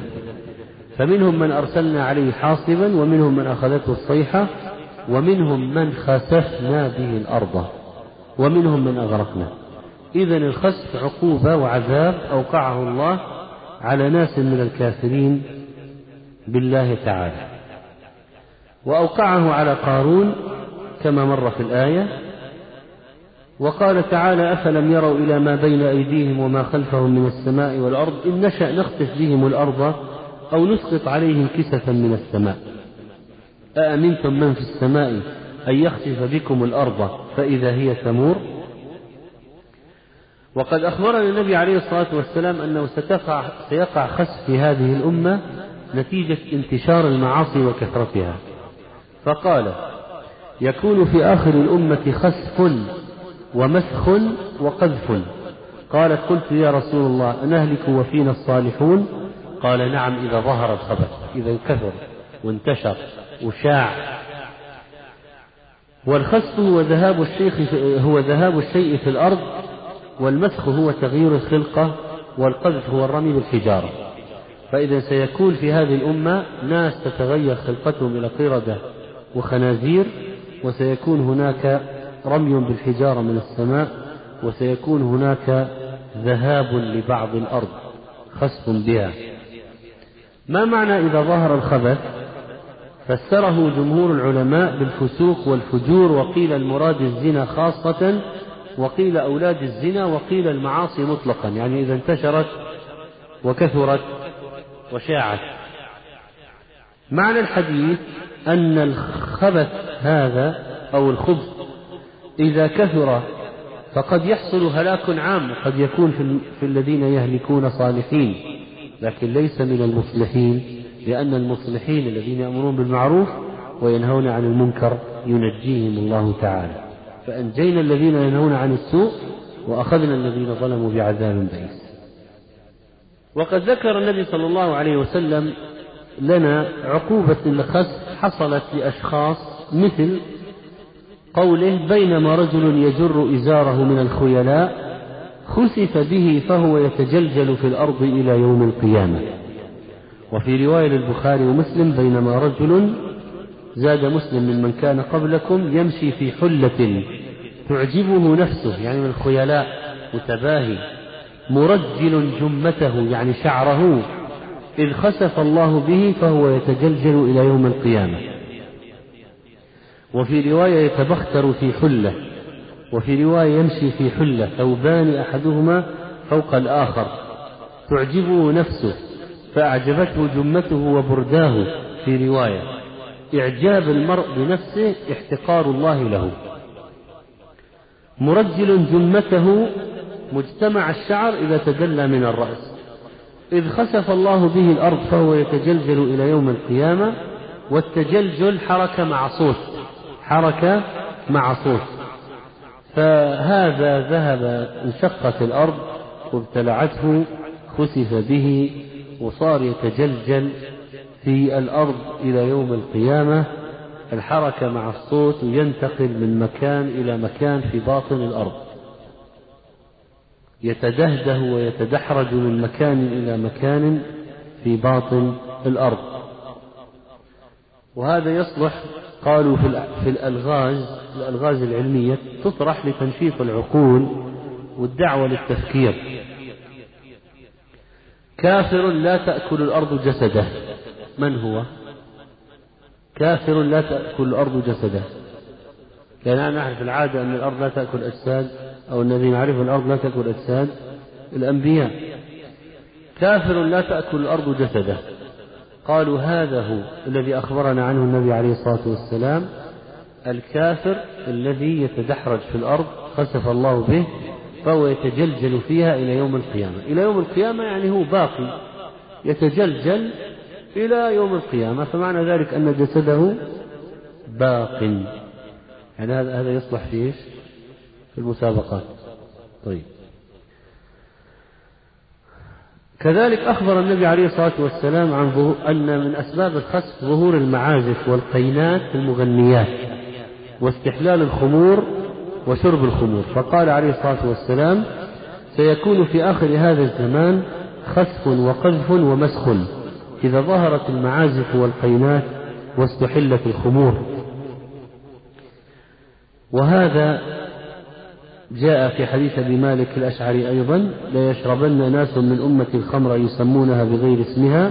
فمنهم من أرسلنا عليه حاصبا ومنهم من أخذته الصيحة ومنهم من خسفنا به الأرض. ومنهم من أغرقنا. إذا الخسف عقوبة وعذاب أوقعه الله على ناس من الكافرين بالله تعالى. وأوقعه على قارون كما مر في الآية وقال تعالى أفلم يروا إلى ما بين أيديهم وما خلفهم من السماء والأرض؟ إن نشأ نخطف بهم الأرض أو نسقط عليهم كسفا من السماء. أأمنتم من في السماء أن يخسف بكم الأرض؟ فإذا هي تمور. وقد أخبرنا النبي عليه الصلاة والسلام أنه ستقع سيقع خسف في هذه الأمة نتيجة انتشار المعاصي وكثرتها. فقال يكون في آخر الأمة خسف ومسخ وقذف. قالت قلت يا رسول الله أنهلك وفينا الصالحون؟ قال نعم إذا ظهر الخبث إذا انكثر وانتشر وشاع والخسف هو ذهاب الشيخ هو ذهاب الشيء في الأرض والمسخ هو تغيير الخلقة والقذف هو الرمي بالحجارة. فإذا سيكون في هذه الأمة ناس تتغير خلقتهم إلى قردة وخنازير وسيكون هناك رمي بالحجارة من السماء وسيكون هناك ذهاب لبعض الأرض خسف بها. ما معنى إذا ظهر الخبث؟ فسره جمهور العلماء بالفسوق والفجور وقيل المراد الزنا خاصة وقيل أولاد الزنا وقيل المعاصي مطلقا يعني إذا انتشرت وكثرت وشاعت. معنى الحديث أن الخبث هذا أو الخبث إذا كثر فقد يحصل هلاك عام قد يكون في, في الذين يهلكون صالحين لكن ليس من المصلحين. لأن المصلحين الذين يأمرون بالمعروف وينهون عن المنكر ينجيهم الله تعالى. فأنجينا الذين ينهون عن السوء وأخذنا الذين ظلموا بعذاب بئيس. وقد ذكر النبي صلى الله عليه وسلم لنا عقوبة لخسف حصلت لأشخاص مثل قوله بينما رجل يجر إزاره من الخيلاء خسف به فهو يتجلجل في الأرض إلى يوم القيامة. وفي رواية للبخاري ومسلم بينما رجل زاد مسلم ممن كان قبلكم يمشي في حلة تعجبه نفسه يعني من الخيلاء متباهي مرجل جمته يعني شعره إذ خسف الله به فهو يتجلجل إلى يوم القيامة. وفي رواية يتبختر في حلة وفي رواية يمشي في حلة ثوبان أحدهما فوق الآخر تعجبه نفسه فأعجبته جمته وبرداه في رواية. إعجاب المرء بنفسه احتقار الله له. مرجل جمته مجتمع الشعر إذا تجلى من الرأس. إذ خسف الله به الأرض فهو يتجلجل إلى يوم القيامة والتجلجل حركة مع صوت. حركة مع صوت. فهذا ذهب انشقت الأرض وابتلعته خسف به وصار يتجلجل في الأرض إلى يوم القيامة الحركة مع الصوت ينتقل من مكان إلى مكان في باطن الأرض. يتدهده ويتدحرج من مكان إلى مكان في باطن الأرض. وهذا يصلح قالوا في الألغاز الألغاز العلمية تطرح لتنشيط العقول والدعوة للتفكير. كافر لا تأكل الأرض جسده. من هو؟ كافر لا تأكل الأرض جسده. لأننا نعرف العادة أن الأرض لا تأكل أجساد أو الذي نعرفه الأرض لا تأكل أجساد. الأنبياء. كافر لا تأكل الأرض جسده. قالوا هذا هو الذي أخبرنا عنه النبي عليه الصلاة والسلام. الكافر الذي يتدحرج في الأرض خسف الله به فهو يتجلجل فيها إلى يوم القيامة إلى يوم القيامة يعني هو باقي يتجلجل إلى يوم القيامة فمعنى ذلك أن جسده باق يعني هذا هذا يصلح في إيش؟ في المسابقات. طيب. كذلك أخبر النبي عليه الصلاة والسلام عن أن من أسباب الخسف ظهور المعازف والقينات المغنيات واستحلال الخمور وشرب الخمور. فقال عليه الصلاة والسلام سيكون في آخر هذا الزمان خسف وقذف ومسخ إذا ظهرت المعازف والقينات واستحلت الخمور. وهذا جاء في حديث أبي مالك الأشعري أيضا ليشربن ناس من أمة الخمر يسمونها بغير اسمها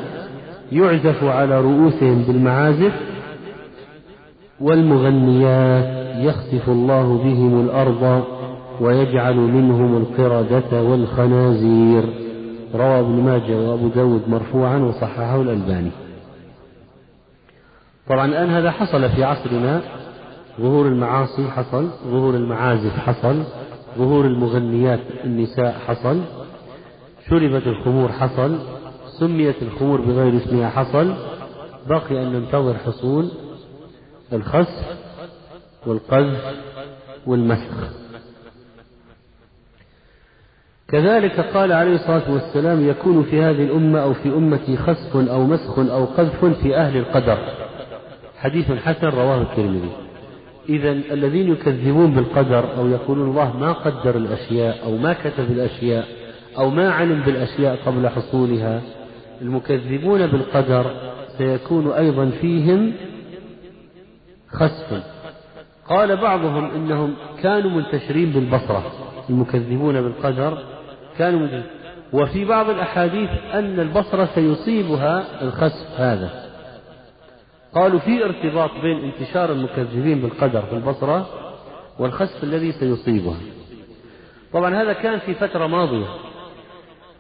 يعزف على رؤوسهم بالمعازف والمغنيات. يخسف الله بهم الأرض ويجعل منهم القردة والخنازير. روى ابن ماجه وأبو داود مرفوعا وصححه الألباني. طبعا الآن هذا حصل في عصرنا. ظهور المعاصي حصل ظهور المعازف حصل ظهور المغنيات النساء حصل شربت الخمور حصل سميت الخمور بغير اسمها حصل بقي أن ننتظر حصول الخسف. والقذف والمسخ. كذلك قال عليه الصلاة والسلام يكون في هذه الأمة أو في أمتي خسف أو مسخ أو قذف في أهل القدر. حديث حسن رواه الترمذي. إذا الذين يكذبون بالقدر أو يقولون الله ما قدر الأشياء أو ما كتب الأشياء أو ما علم بالأشياء قبل حصولها المكذبون بالقدر سيكون أيضا فيهم خسف. قال بعضهم إنهم كانوا منتشرين بالبصرة المكذبون بالقدر كانوا منتشرين. وفي بعض الأحاديث أن البصرة سيصيبها الخسف هذا. قالوا في ارتباط بين انتشار المكذبين بالقدر في البصرة والخسف الذي سيصيبها. طبعا هذا كان في فترة ماضية.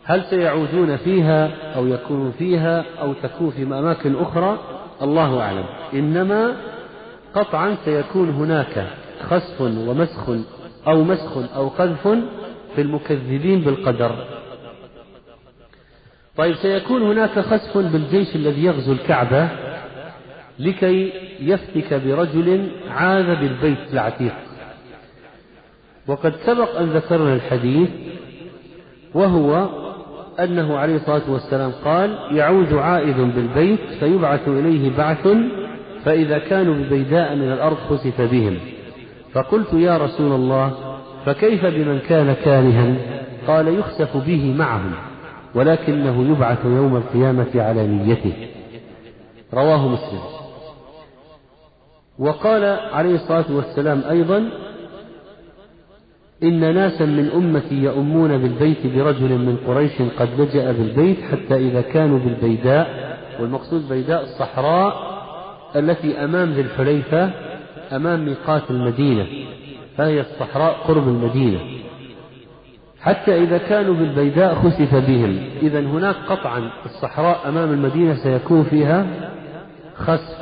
هل سيعودون فيها أو يكونوا فيها أو تكون في أماكن أخرى؟ الله أعلم. إنما قطعا سيكون هناك خسف ومسخ أو مسخ أو قذف في المكذبين بالقدر. طيب سيكون هناك خسف بالجيش الذي يغزو الكعبة لكي يفتك برجل عاذ بالبيت العتيق. وقد سبق أن ذكرنا الحديث وهو أنه عليه الصلاة والسلام قال يعود عائذ بالبيت فيبعث إليه بعث فإذا كانوا ببيداء من الأرض خسف بهم. فقلت يا رسول الله فكيف بمن كان كارها؟ قال يخسف به معهم ولكنه يبعث يوم القيامة على نيته. رواه مسلم. وقال عليه الصلاة والسلام أيضا إن ناسا من أمتي يؤمون بالبيت برجل من قريش قد لجأ بالبيت حتى إذا كانوا بالبيداء والمقصود بيداء الصحراء التي أمام ذي الحليفة أمام ميقات المدينة فهي الصحراء قرب المدينة. حتى إذا كانوا بالبيداء خسف بهم. إذا هناك قطعا الصحراء أمام المدينة سيكون فيها خسف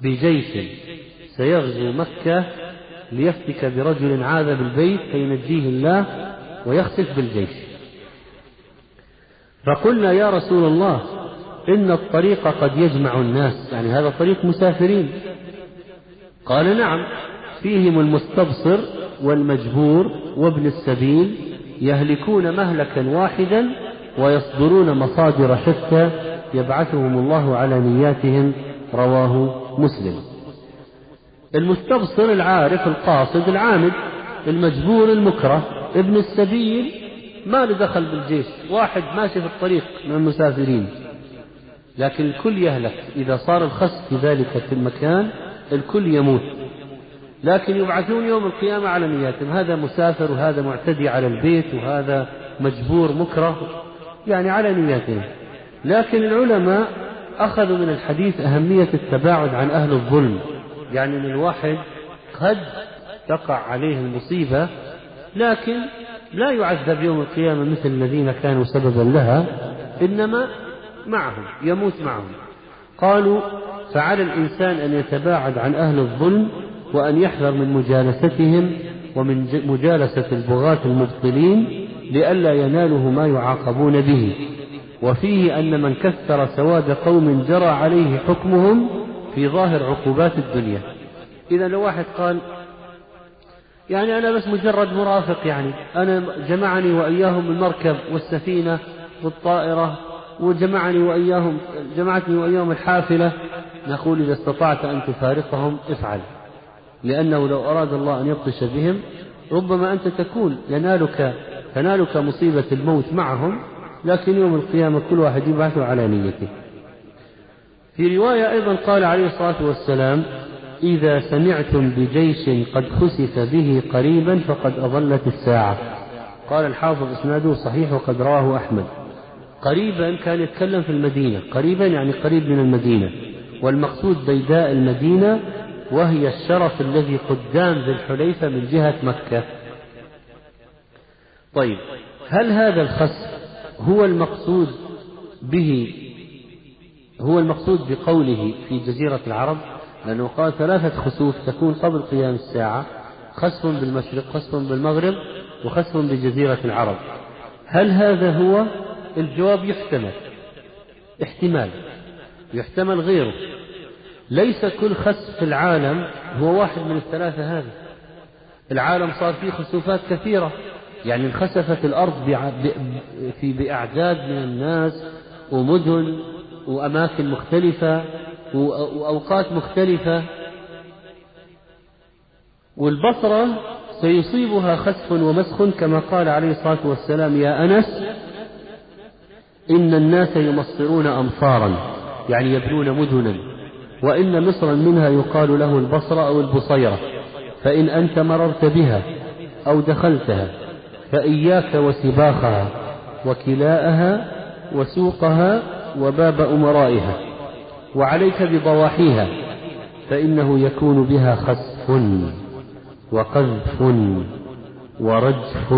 بجيش. سيغزو مكة ليفتك برجل عاذ بالبيت فينجيه الله ويخسف بالجيش. فقلنا يا رسول الله إن الطريق قد يجمع الناس يعني هذا طريق مسافرين. قال نعم فيهم المستبصر والمجبور وابن السبيل يهلكون مهلكا واحدا ويصدرون مصادر شتى يبعثهم الله على نياتهم رواه مسلم. المستبصر العارف القاصد العامد المجبور المكره ابن السبيل ما له دخل بالجيش واحد ماشي في الطريق من المسافرين. لكن الكل يهلك. إذا صار الخسف في ذلك في المكان الكل يموت. لكن يبعثون يوم القيامة على نياتهم هذا مسافر وهذا معتدي على البيت وهذا مجبور مكره يعني على نياتهم لكن العلماء أخذوا من الحديث أهمية التباعد عن أهل الظلم. يعني من الواحد قد تقع عليه المصيبة لكن لا يعذب يوم القيامة مثل الذين كانوا سببا لها إنما معهم يموت معهم. قالوا فعلى الإنسان أن يتباعد عن أهل الظلم وأن يحذر من مجالستهم ومن مجالسة البغاة المبطلين لئلا يناله ما يعاقبون به. وفيه أن من كثر سواد قوم جرى عليه حكمهم في ظاهر عقوبات الدنيا. إذا لو واحد قال يعني أنا بس مجرد مرافق يعني أنا جمعني وإياهم المركب والسفينة والطائرة وجمعني وإياهم جمعتني وإياهم الحافلة. نقول إذا استطعت أن تفارقهم افعل لأنه لو أراد الله أن يبطش بهم ربما أنت تكون ينالك تنالك مصيبة الموت معهم لكن يوم القيامة كل واحد يبعث على نيته. في رواية أيضا قال عليه الصلاة والسلام إذا سمعتم بجيش قد خسف به قريبا فقد أضلت الساعة قال الحافظ إسناده صحيح وقد رواه أحمد. قريبا كان يتكلم في المدينة قريبا يعني قريب من المدينة. والمقصود بيداء المدينة وهي الشرف الذي قدام ذي الحليفة من جهة مكة. طيب هل هذا الخسف هو المقصود به هو المقصود بقوله في جزيرة العرب؟ لأنه قال ثلاثة خسوف تكون قبل قيام الساعة خسف بالمشرق خسف بالمغرب وخسف بجزيرة العرب. هل هذا هو الجواب يحتمل. احتمال. يحتمل غيره. ليس كل خسف في العالم هو واحد من الثلاثة هذه. العالم صار فيه خسوفات كثيرة. يعني انخسفت الأرض في بأعداد من الناس ومدن وأماكن مختلفة وأوقات مختلفة. والبصرة سيصيبها خسف ومسخ كما قال عليه الصلاة والسلام يا أنس إن الناس يمصرون أمصارا يعني يبنون مدنا وإن مصرا منها يقال له البصرة أو البصيرة فإن أنت مررت بها أو دخلتها فإياك وسباخها وكلاءها وسوقها وباب أمرائها وعليك بضواحيها فإنه يكون بها خسف وقذف ورجف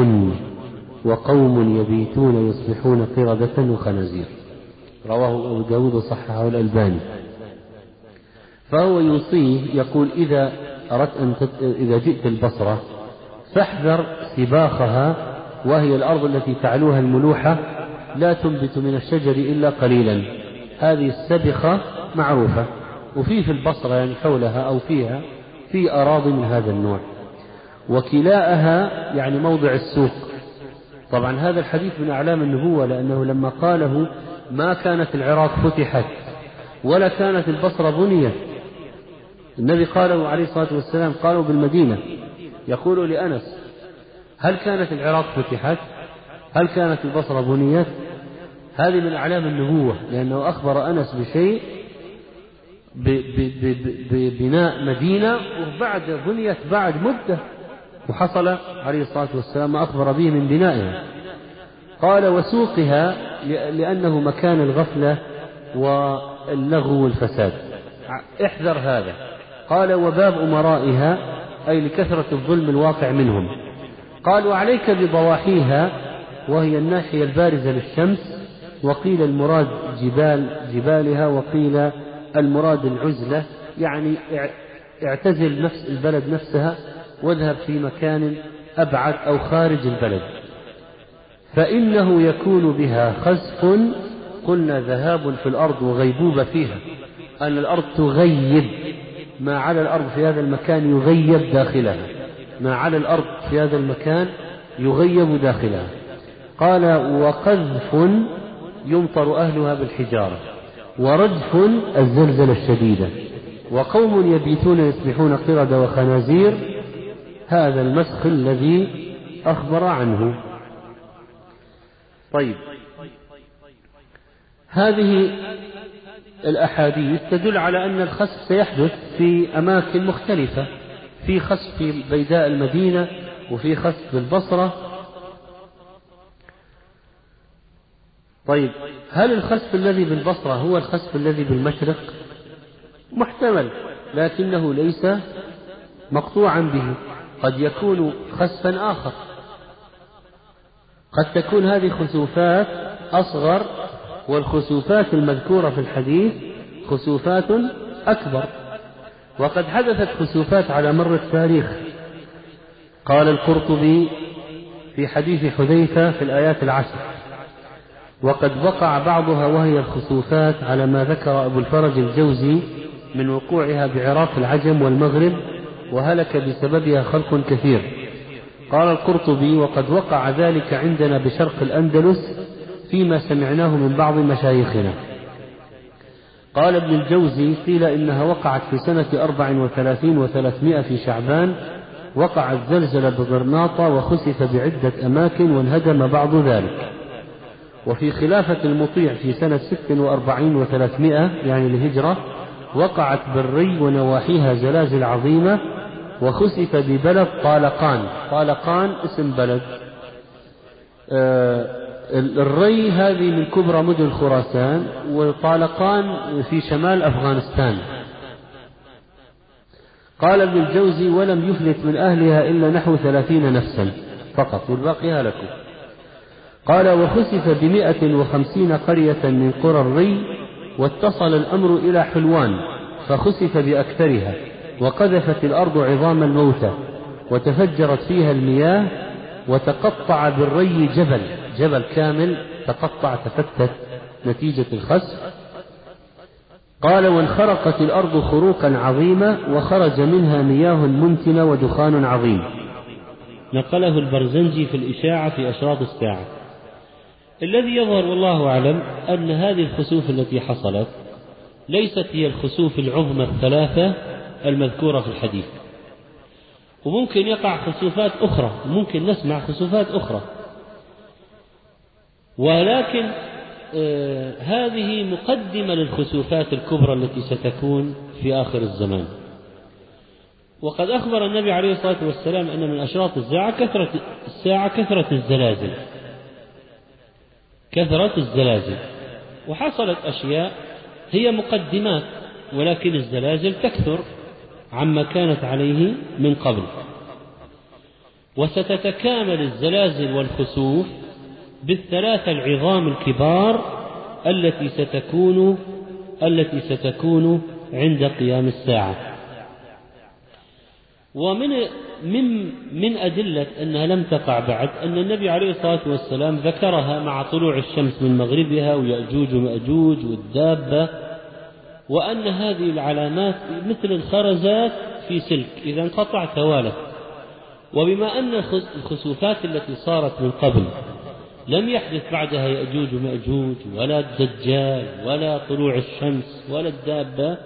وقوم يبيتون يصبحون قردة وخنازير. رواه أبو داود وصححه الألباني. فهو يوصيه يقول إذا أردت أن تت... إذا جئت البصرة فاحذر سباخها وهي الأرض التي تعلوها الملوحة لا تنبت من الشجر إلا قليلا. هذه السبخة معروفة وفي في البصرة يعني حولها أو فيها في أراضي من هذا النوع. وكلاءها يعني موضع السوق طبعا هذا الحديث من أعلام النبوة لأنه لما قاله ما كانت العراق فتحت ولا كانت البصرة بنيت. النبي قاله عليه الصلاة والسلام قالوا بالمدينة. يقول لأنس هل كانت العراق فتحت؟ هل كانت البصرة بنيت؟ هذه من أعلام النبوة لأنه أخبر أنس بشيء ببناء مدينة وبعد بنيت بعد مدة. وحصل عليه الصلاة والسلام ما أخبر به من بنائها قال وسوقها لأنه مكان الغفلة واللغو والفساد. احذر هذا. قال وباب أمرائها أي لكثرة الظلم الواقع منهم. قال وعليك بضواحيها وهي الناحية البارزة للشمس وقيل المراد جبال جبالها وقيل المراد العزلة. يعني اعتزل نفس البلد نفسها واذهب في مكان أبعد أو خارج البلد. فإنه يكون بها خسف قلنا ذهاب في الأرض وغيبوبة فيها. أن الأرض تغيب. ما على الأرض في هذا المكان يغيب داخلها. ما على الأرض في هذا المكان يغيب داخلها. قال وقذف يمطر أهلها بالحجارة. ورجف الزلزلة الشديدة وقوم يبيتون يصبحون قردة وخنازير. هذا المسخ الذي أخبر عنه. طيب. هذه الأحاديث تدل على أن الخسف سيحدث في أماكن مختلفة في خسف في بيداء المدينة وفي خسف في البصرة. طيب هل الخسف الذي بالبصرة هو الخسف الذي بالمشرق؟ محتمل لكنه ليس مقطوعا به. قد يكون خسفا آخر. قد تكون هذه خسوفات أصغر والخسوفات المذكورة في الحديث خسوفات أكبر. وقد حدثت خسوفات على مر التاريخ. قال القرطبي في حديث حذيفة في الآيات العشر وقد وقع بعضها وهي الخسوفات على ما ذكر أبو الفرج الجوزي من وقوعها بعراق العجم والمغرب وهلك بسببها خلق كثير. قال القرطبي وقد وقع ذلك عندنا بشرق الأندلس فيما سمعناه من بعض مشايخنا قال ابن الجوزي قيل إنها وقعت في سنة أربع وثلاثين وثلاثمائة في شعبان وقعت زلزلة بغرناطة وخسف بعدة أماكن وانهدم بعض ذلك وفي خلافة المطيع في سنة ست وأربعين وثلاثمائة يعني الهجرة وقعت بالري ونواحيها زلازل عظيمة وخسف ببلد طالقان. طالقان اسم بلد. آه الري هذه من كبرى مدن خراسان وطالقان في شمال أفغانستان. قال ابن الجوزي ولم يفلت من أهلها إلا نحو ثلاثين نفسا فقط. والباقي هلكوا. قال وخسف بمئة وخمسين قرية من قرى الري واتصل الأمر إلى حلوان فخسف بأكثرها. وقذفت الأرض عظام الموتى وتفجرت فيها المياه وتقطع بالري جبل جبل كامل تقطع تفتت نتيجة الخسف قال وانخرقت الأرض خروقا عظيمة وخرج منها مياه منتنة ودخان عظيم. نقله البرزنجي في الإشاعة في أشراط الساعة. الذي يظهر والله أعلم أن هذه الخسوف التي حصلت ليست هي الخسوف العظمى الثلاثة المذكورة في الحديث. وممكن يقع خسوفات أخرى ممكن نسمع خسوفات أخرى. ولكن آه هذه مقدمة للخسوفات الكبرى التي ستكون في آخر الزمان. وقد أخبر النبي عليه الصلاة والسلام أن من أشراط الساعة كثرة الساعة كثرة الزلازل. كثرة الزلازل. وحصلت أشياء هي مقدمات ولكن الزلازل تكثر. عما كانت عليه من قبل. وستتكامل الزلازل والخسوف بالثلاثة العظام الكبار التي ستكون التي ستكون عند قيام الساعة. ومن من من أدلة أنها لم تقع بعد أن النبي عليه الصلاة والسلام ذكرها مع طلوع الشمس من مغربها ويأجوج ومأجوج والدابة وأن هذه العلامات مثل الخرزات في سلك إذا انقطع توالت وبما أن الخسوفات التي صارت من قبل لم يحدث بعدها يأجوج ومأجوج ولا الدجال ولا طلوع الشمس ولا الدابة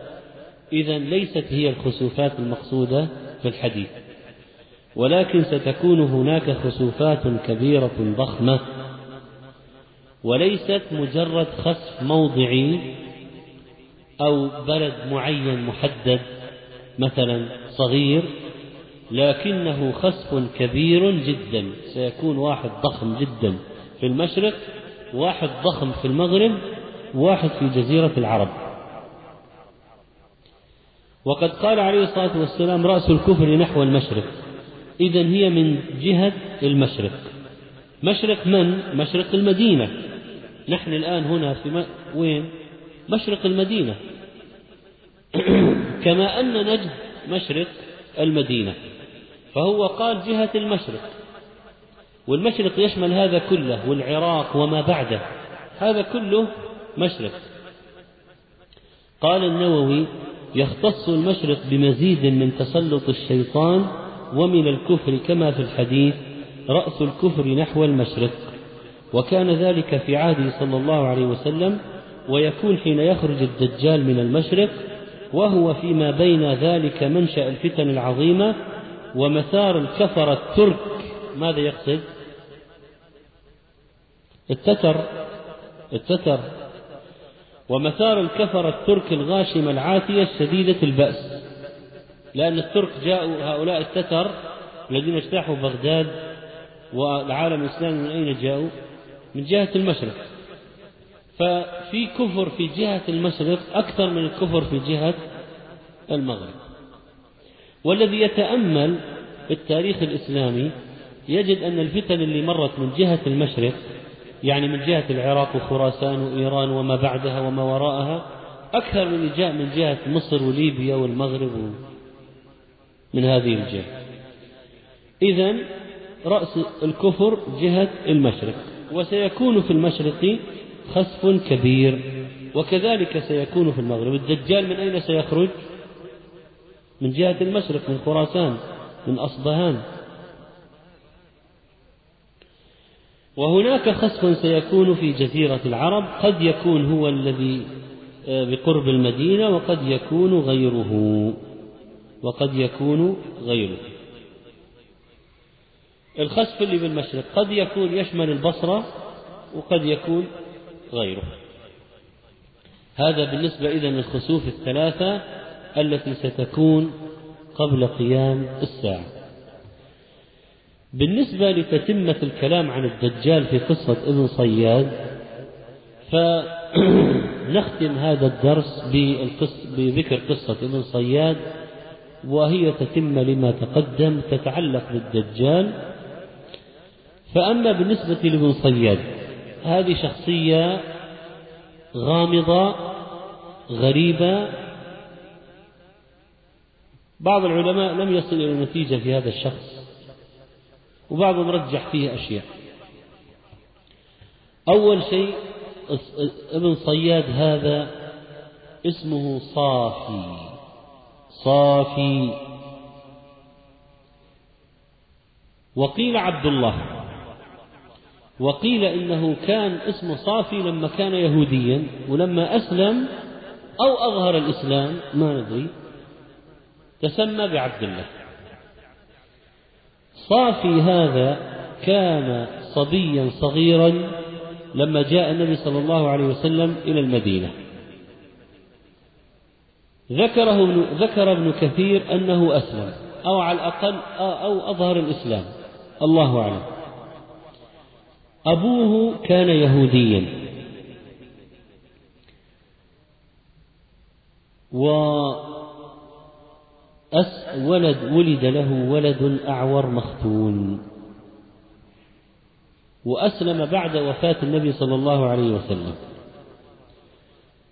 إذا ليست هي الخسوفات المقصودة في الحديث. ولكن ستكون هناك خسوفات كبيرة ضخمة وليست مجرد خسف موضعي أو بلد معين محدد مثلا صغير لكنه خسف كبير جدا سيكون واحد ضخم جدا في المشرق واحد ضخم في المغرب واحد في جزيرة العرب. وقد قال عليه الصلاة والسلام رأس الكفر نحو المشرق. إذا هي من جهة المشرق. مشرق من؟ مشرق المدينة. نحن الآن هنا في م... وين؟ مشرق المدينة. كما أن نجد مشرق المدينة فهو قال جهة المشرق والمشرق يشمل هذا كله والعراق وما بعده هذا كله مشرق. قال النووي يختص المشرق بمزيد من تسلط الشيطان ومن الكفر كما في الحديث رأس الكفر نحو المشرق. وكان ذلك في عهده صلى الله عليه وسلم ويكون حين يخرج الدجال من المشرق وهو فيما بين ذلك منشأ الفتن العظيمة ومثار الكفر الترك. ماذا يقصد؟ التتر التتر. ومثار الكفر الترك الغاشمة العاتية الشديدة البأس. لأن الترك جاءوا هؤلاء التتر الذين اجتاحوا بغداد والعالم الإسلامي من أين جاءوا؟ من جهة المشرق. ففي كفر في جهة المشرق أكثر من الكفر في جهة المغرب. والذي يتأمل التاريخ الإسلامي يجد أن الفتن اللي مرت من جهة المشرق يعني من جهة العراق وخراسان وإيران وما بعدها وما وراءها أكثر من اللي جاء من جهة مصر وليبيا والمغرب من هذه الجهة. إذا رأس الكفر جهة المشرق وسيكون في المشرق خسف كبير وكذلك سيكون في المغرب. الدجال من أين سيخرج؟ من جهة المشرق من خراسان من أصبهان. وهناك خسف سيكون في جزيرة العرب قد يكون هو الذي آه، بقرب المدينة وقد يكون غيره. وقد يكون غيره. الخسف اللي بالمشرق قد يكون يشمل البصرة وقد يكون غيره. هذا بالنسبة إذا للخسوف الثلاثة التي ستكون قبل قيام الساعة. بالنسبة لتتمة الكلام عن الدجال في قصة ابن صياد فنختم هذا الدرس بذكر قصة ابن صياد وهي تتمة لما تقدم تتعلق بالدجال. فأما بالنسبة لابن صياد هذه شخصية غامضة غريبة. بعض العلماء لم يصل إلى نتيجة في هذا الشخص وبعضهم رجح فيه أشياء. أول شيء ابن صياد هذا اسمه صافي. صافي. وقيل عبد الله. وقيل إنه كان اسمه صافي لما كان يهوديا ولما أسلم أو أظهر الإسلام ما ندري. تسمى بعبد الله. صافي هذا كان صبيا صغيرا لما جاء النبي صلى الله عليه وسلم إلى المدينة. ذكره ابن ذكر ابن كثير أنه أسلم أو على الأقل أو أظهر الإسلام. الله أعلم. أبوه كان يهوديا. و ولد ولد له ولد أعور مختون. وأسلم بعد وفاة النبي صلى الله عليه وسلم.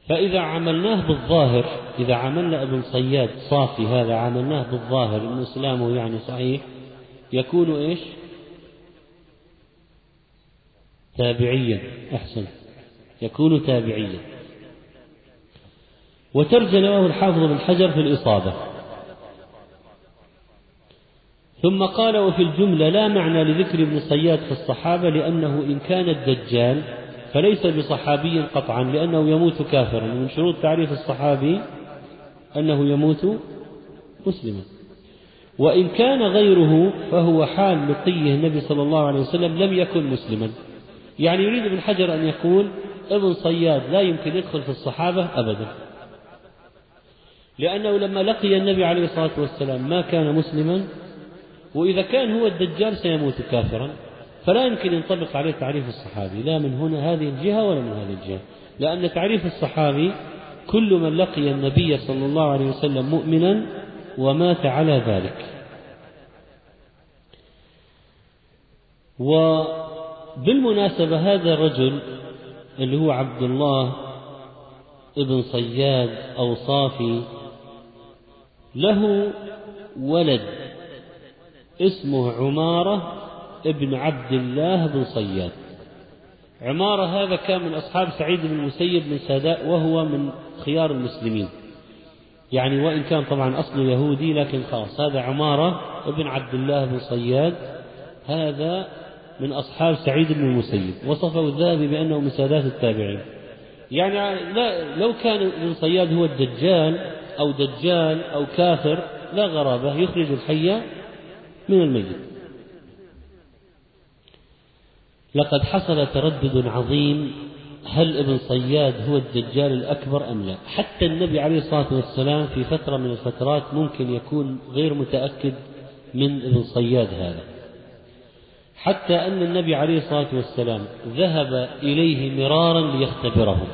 فإذا عملناه بالظاهر إذا عملنا ابن صياد صافي هذا عملناه بالظاهر إن إسلامه يعني صحيح يكون إيش؟ تابعيا. أحسن. يكون تابعيا. وترجم له الحافظ بن حجر في الإصابة. ثم قال وفي الجملة لا معنى لذكر ابن صياد في الصحابة لأنه إن كان الدجال فليس بصحابي قطعا لأنه يموت كافرا. من شروط تعريف الصحابي أنه يموت مسلما. وإن كان غيره فهو حال لقيه النبي صلى الله عليه وسلم لم يكن مسلما. يعني يريد ابن حجر أن يقول ابن صياد لا يمكن يدخل في الصحابة أبدا. لأنه لما لقي النبي عليه الصلاة والسلام ما كان مسلما وإذا كان هو الدجال سيموت كافرا. فلا يمكن ينطبق عليه تعريف الصحابي لا من هنا هذه الجهة ولا من هذه الجهة. لأن تعريف الصحابي كل من لقي النبي صلى الله عليه وسلم مؤمنا ومات على ذلك. وبالمناسبة هذا الرجل اللي هو عبد الله ابن صياد أو صافي له ولد اسمه عمارة ابن عبد الله بن صياد. عمارة هذا كان من أصحاب سعيد بن المسيب من ساداء وهو من خيار المسلمين. يعني وإن كان طبعا أصله يهودي لكن خلاص هذا عمارة ابن عبد الله بن صياد هذا من أصحاب سعيد بن المسيب وصفه الذهبي بأنه من سادات التابعين. يعني لا لو كان ابن صياد هو الدجال أو دجال أو كافر لا غرابة يخرج الحي من الميت. لقد حصل تردد عظيم هل ابن صياد هو الدجال الأكبر أم لا؟ حتى النبي عليه الصلاة والسلام في فترة من الفترات ممكن يكون غير متأكد من ابن صياد هذا. حتى أن النبي عليه الصلاة والسلام ذهب إليه مرارا ليختبره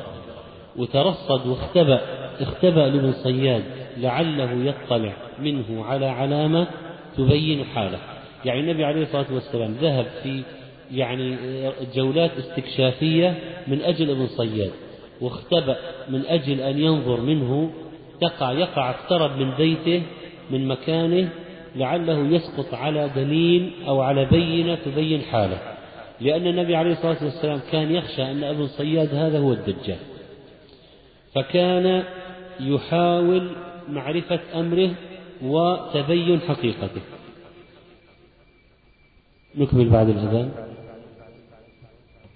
وترصد واختبأ اختبأ لابن صياد لعله يطلع منه على علامة تبين حاله. يعني النبي عليه الصلاة والسلام ذهب في يعني جولات استكشافية من أجل ابن صياد واختبأ من أجل أن ينظر منه يقع يقع اقترب من بيته من مكانه لعله يسقط على دليل أو على بينة تبين حاله. لأن النبي عليه الصلاة والسلام كان يخشى أن ابن صياد هذا هو الدجال. فكان يحاول معرفة أمره وتبين حقيقته. نكمل بعد الأذان.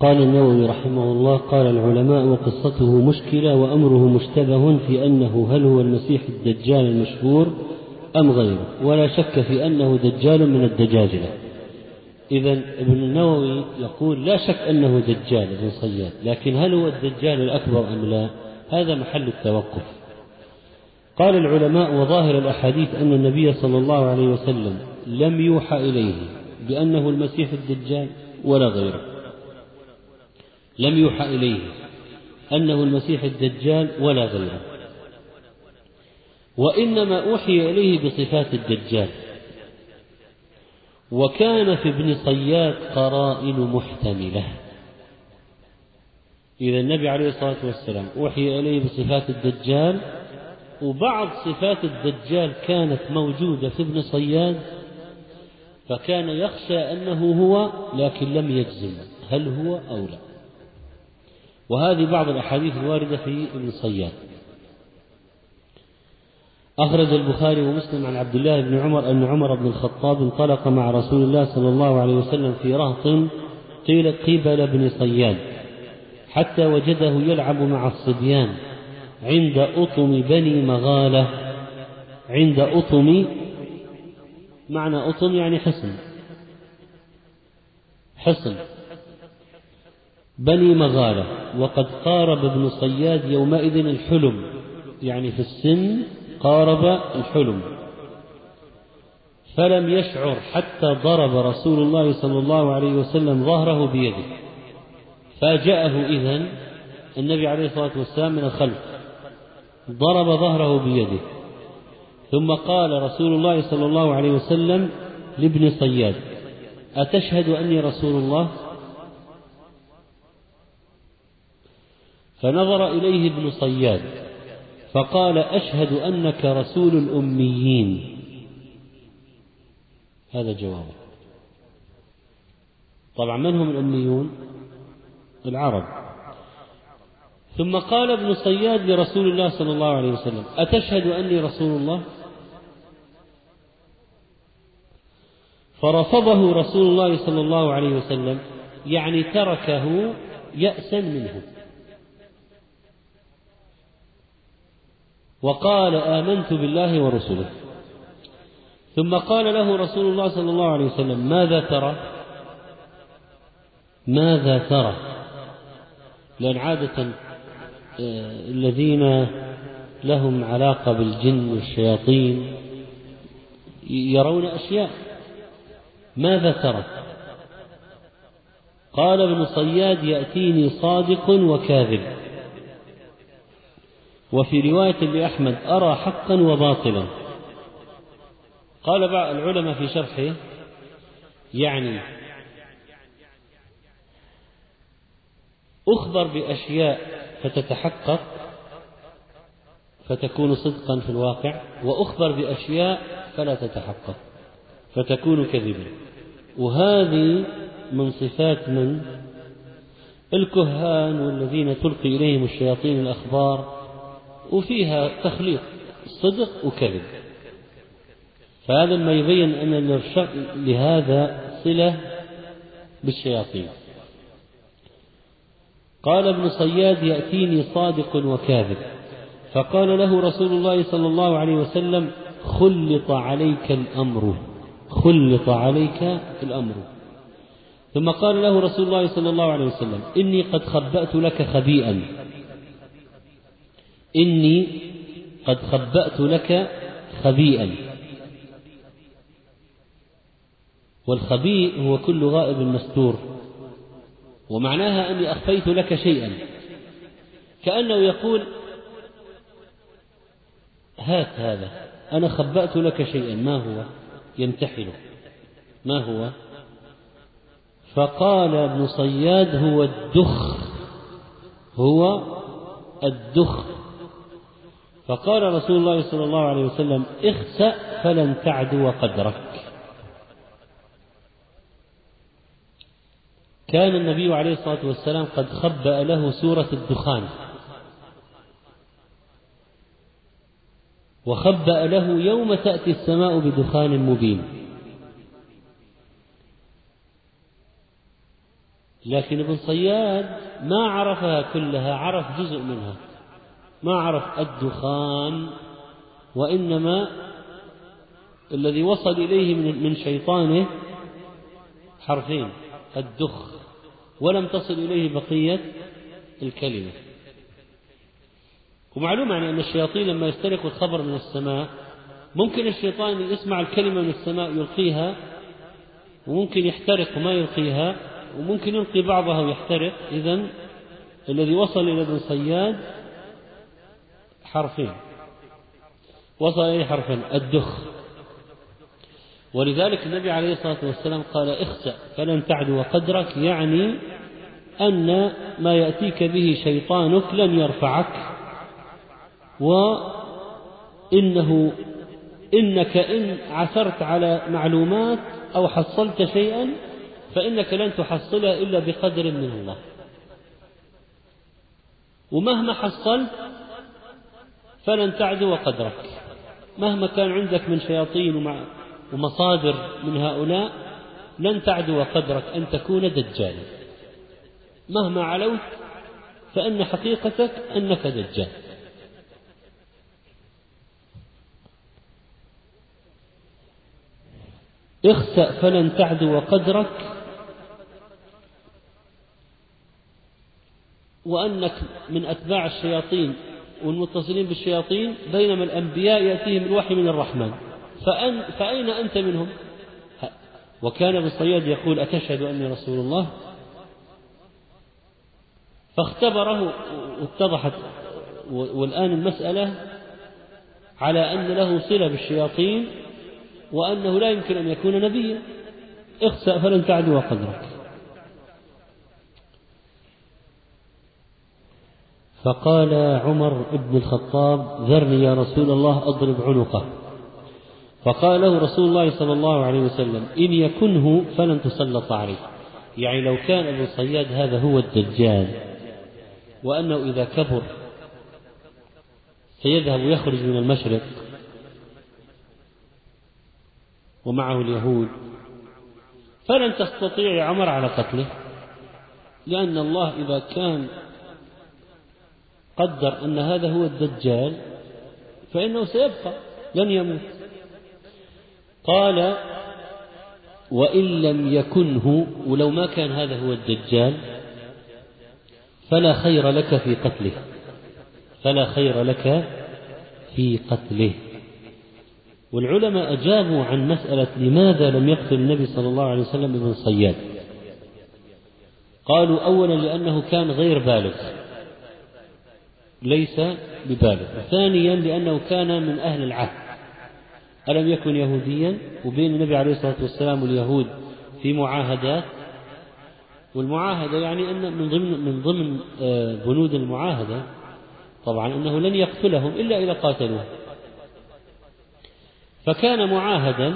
قال النووي رحمه الله قال العلماء وقصته مشكلة وأمره مشتبه في أنه هل هو المسيح الدجال المشهور أم غيره. ولا شك في أنه دجال من الدجاجلة إذا ابن النووي يقول لا شك أنه دجال ابن صياد. لكن هل هو الدجال الأكبر أم لا؟ هذا محل التوقف. قال العلماء وظاهر الأحاديث أن النبي صلى الله عليه وسلم لم يوحى إليه بأنه المسيح الدجال ولا غيره. لم يوحى إليه أنه المسيح الدجال ولا غيره. وإنما أوحي إليه بصفات الدجال. وكان في ابن صياد قرائن محتملة. إذا النبي عليه الصلاة والسلام أوحي إليه بصفات الدجال وبعض صفات الدجال كانت موجودة في ابن صياد فكان يخشى أنه هو لكن لم يجزم هل هو أو لا. وهذه بعض الأحاديث الواردة في ابن صياد. أخرج البخاري ومسلم عن عبد الله بن عمر أن عمر بن الخطاب انطلق مع رسول الله صلى الله عليه وسلم في رهط قيل قبل بن صياد حتى وجده يلعب مع الصبيان عند أطم بني مغالة. عند أطم معنى أطم يعني حصن. حصن. بني مغالة. وقد قارب ابن صياد يومئذ الحلم يعني في السن قارب الحلم. فلم يشعر حتى ضرب رسول الله صلى الله عليه وسلم ظهره بيده. فاجأه إذن النبي عليه الصلاة والسلام من الخلف. ضرب ظهره بيده. ثم قال رسول الله صلى الله عليه وسلم لابن صياد أتشهد أني رسول الله؟ فنظر إليه ابن صياد. فقال أشهد أنك رسول الأميين. هذا جوابه طبعا من هم الأميون؟ العرب. ثم قال ابن صياد لرسول الله صلى الله عليه وسلم أتشهد أني رسول الله؟ فرفضه رسول الله صلى الله عليه وسلم يعني تركه يأسا منه. وقال آمنت بالله ورسله. ثم قال له رسول الله صلى الله عليه وسلم ماذا ترى؟ ماذا ترى؟ لأن عادة آه، الذين لهم علاقة بالجن والشياطين يرون أشياء. ماذا ترى؟ قال ابن صياد يأتيني صادق وكاذب. وفي رواية لأحمد أرى حقا وباطلا. قال بعض العلماء في شرحه يعني أخبر بأشياء فتتحقق فتكون صدقا في الواقع وأخبر بأشياء فلا تتحقق فتكون كذبا. وهذه من صفات من؟ الكهان والذين تلقي إليهم الشياطين الأخبار وفيها تخليط صدق وكذب. فهذا ما يبين أن لهذا صلة بالشياطين. قال ابن صياد يأتيني صادق وكاذب. فقال له رسول الله صلى الله عليه وسلم خلط عليك الأمر خلط عليك الأمر. ثم قال له رسول الله صلى الله عليه وسلم إني قد خبأت لك خبيئا. إني قد خبأت لك خبيئا. والخبيء هو كل غائب مستور ومعناها أني أخفيت لك شيئا. كأنه يقول هات هذا أنا خبأت لك شيئا. ما هو؟ يمتحنه ما هو؟ فقال ابن صياد هو الدخ هو الدخ. فقال رسول الله صلى الله عليه وسلم اخسأ فلن تعدو قدرك. كان النبي عليه الصلاة والسلام قد خبأ له سورة الدخان. وخبأ له يوم تأتي السماء بدخان مبين. لكن ابن صياد ما عرفها كلها عرف جزء منها. ما عرف الدخان وإنما الذي وصل إليه من شيطانه حرفين الدخ ولم تصل إليه بقية الكلمة. ومعلوم يعني أن الشياطين لما يسترق الخبر من السماء ممكن الشيطان يسمع الكلمة من السماء يلقيها وممكن يحترق وما يلقيها وممكن يلقي بعضها ويحترق. إذا الذي وصل إلى ابن صياد حرفين. وصل إليه حرفين الدخ. ولذلك النبي عليه الصلاة والسلام قال اخسأ فلن تعدو قدرك يعني أن ما يأتيك به شيطانك لن يرفعك. وإنه إنك إن عثرت على معلومات أو حصلت شيئا فإنك لن تحصلها إلا بقدر من الله. ومهما حصلت فلن تعدو قدرك مهما كان عندك من شياطين ومصادر من هؤلاء لن تعدو قدرك أن تكون دجالا. مهما علوت فإن حقيقتك أنك دجال. اخسأ فلن تعدو قدرك وأنك من أتباع الشياطين والمتصلين بالشياطين بينما الأنبياء يأتيهم الوحي من الرحمن. فأن فأين أنت منهم؟ وكان ابن صياد يقول أتشهد أني رسول الله؟ فاختبره واتضحت والآن المسألة على أن له صلة بالشياطين وأنه لا يمكن أن يكون نبيا. اخسأ فلن تعدو قدرك. فقال عمر بن الخطاب ذرني يا رسول الله أضرب عنقه. فقال له رسول الله صلى الله عليه وسلم إن يكنه فلن تسلط عليه. يعني لو كان ابن صياد هذا هو الدجال وأنه إذا كبر سيذهب ويخرج من المشرق ومعه اليهود. فلن تستطيع عمر على قتله لأن الله إذا كان قدر أن هذا هو الدجال فإنه سيبقى لن يموت. قال وإن لم يكنه ولو ما كان هذا هو الدجال فلا خير لك في قتله. فلا خير لك في قتله. والعلماء أجابوا عن مسألة لماذا لم يقتل النبي صلى الله عليه وسلم ابن صياد. قالوا أولا لأنه كان غير بالغ. ليس ببالغ ثانيا لأنه كان من أهل العهد. ألم يكن يهوديا؟ وبين النبي عليه الصلاة والسلام واليهود في معاهدات. والمعاهدة يعني أن من ضمن من ضمن آه، بنود المعاهدة طبعا أنه لن يقتلهم إلا إذا قاتلوه. فكان معاهدا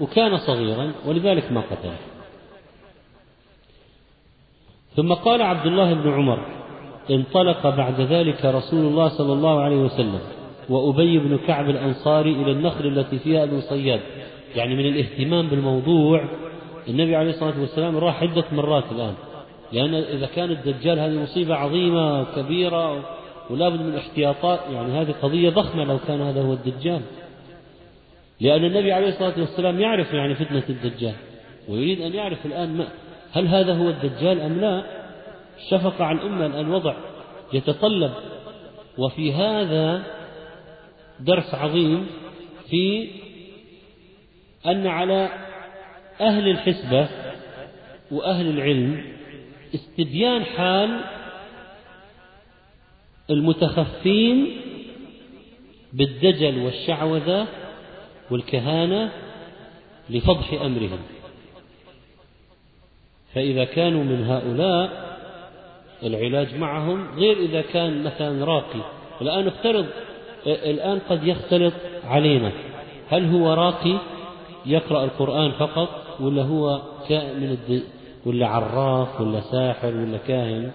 وكان صغيرا ولذلك ما قتله. ثم قال عبد الله بن عمر انطلق بعد ذلك رسول الله صلى الله عليه وسلم وأبي بن كعب الأنصاري إلى النخل التي فيها أبو صياد. يعني من الاهتمام بالموضوع النبي عليه الصلاة والسلام راح عدة مرات الآن. لأن إذا كان الدجال هذه مصيبة عظيمة كبيرة ولا بد من احتياطات يعني هذه قضية ضخمة لو كان هذا هو الدجال. لأن النبي عليه الصلاة والسلام يعرف يعني فتنة الدجال ويريد أن يعرف الآن هل هذا هو الدجال أم لا؟ شفقة على الأمة الآن وضع يتطلب. وفي هذا درس عظيم في أن على أهل الحسبة وأهل العلم استبيان حال المتخفين بالدجل والشعوذة والكهانة لفضح أمرهم. فإذا كانوا من هؤلاء العلاج معهم غير إذا كان مثلا راقي. الآن افترض الآن قد يختلط علينا. هل هو راقي؟ يقرأ القرآن فقط ولا هو من الد... ولا عراف ولا ساحر ولا كاهن؟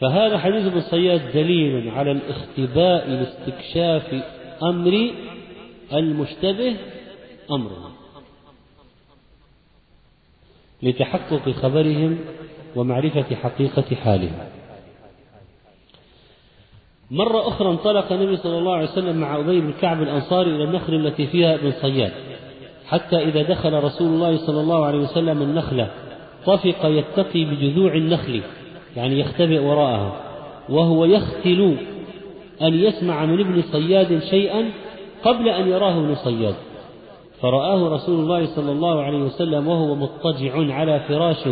فهذا حديث ابن صياد دليل على الاختباء لاستكشاف أمر المشتبه أمره لتحقق خبرهم ومعرفة حقيقة حالهم مرة أخرى انطلق النبي صلى الله عليه وسلم مع أبي بن كعب الأنصاري إلى النخل التي فيها ابن صياد حتى إذا دخل رسول الله صلى الله عليه وسلم النخلة طفق يتقي بجذوع النخل يعني يختبئ وراءها وهو يختل أن يسمع من ابن صياد شيئا قبل أن يراه ابن صياد. فرآه رسول الله صلى الله عليه وسلم وهو مضطجع على فراش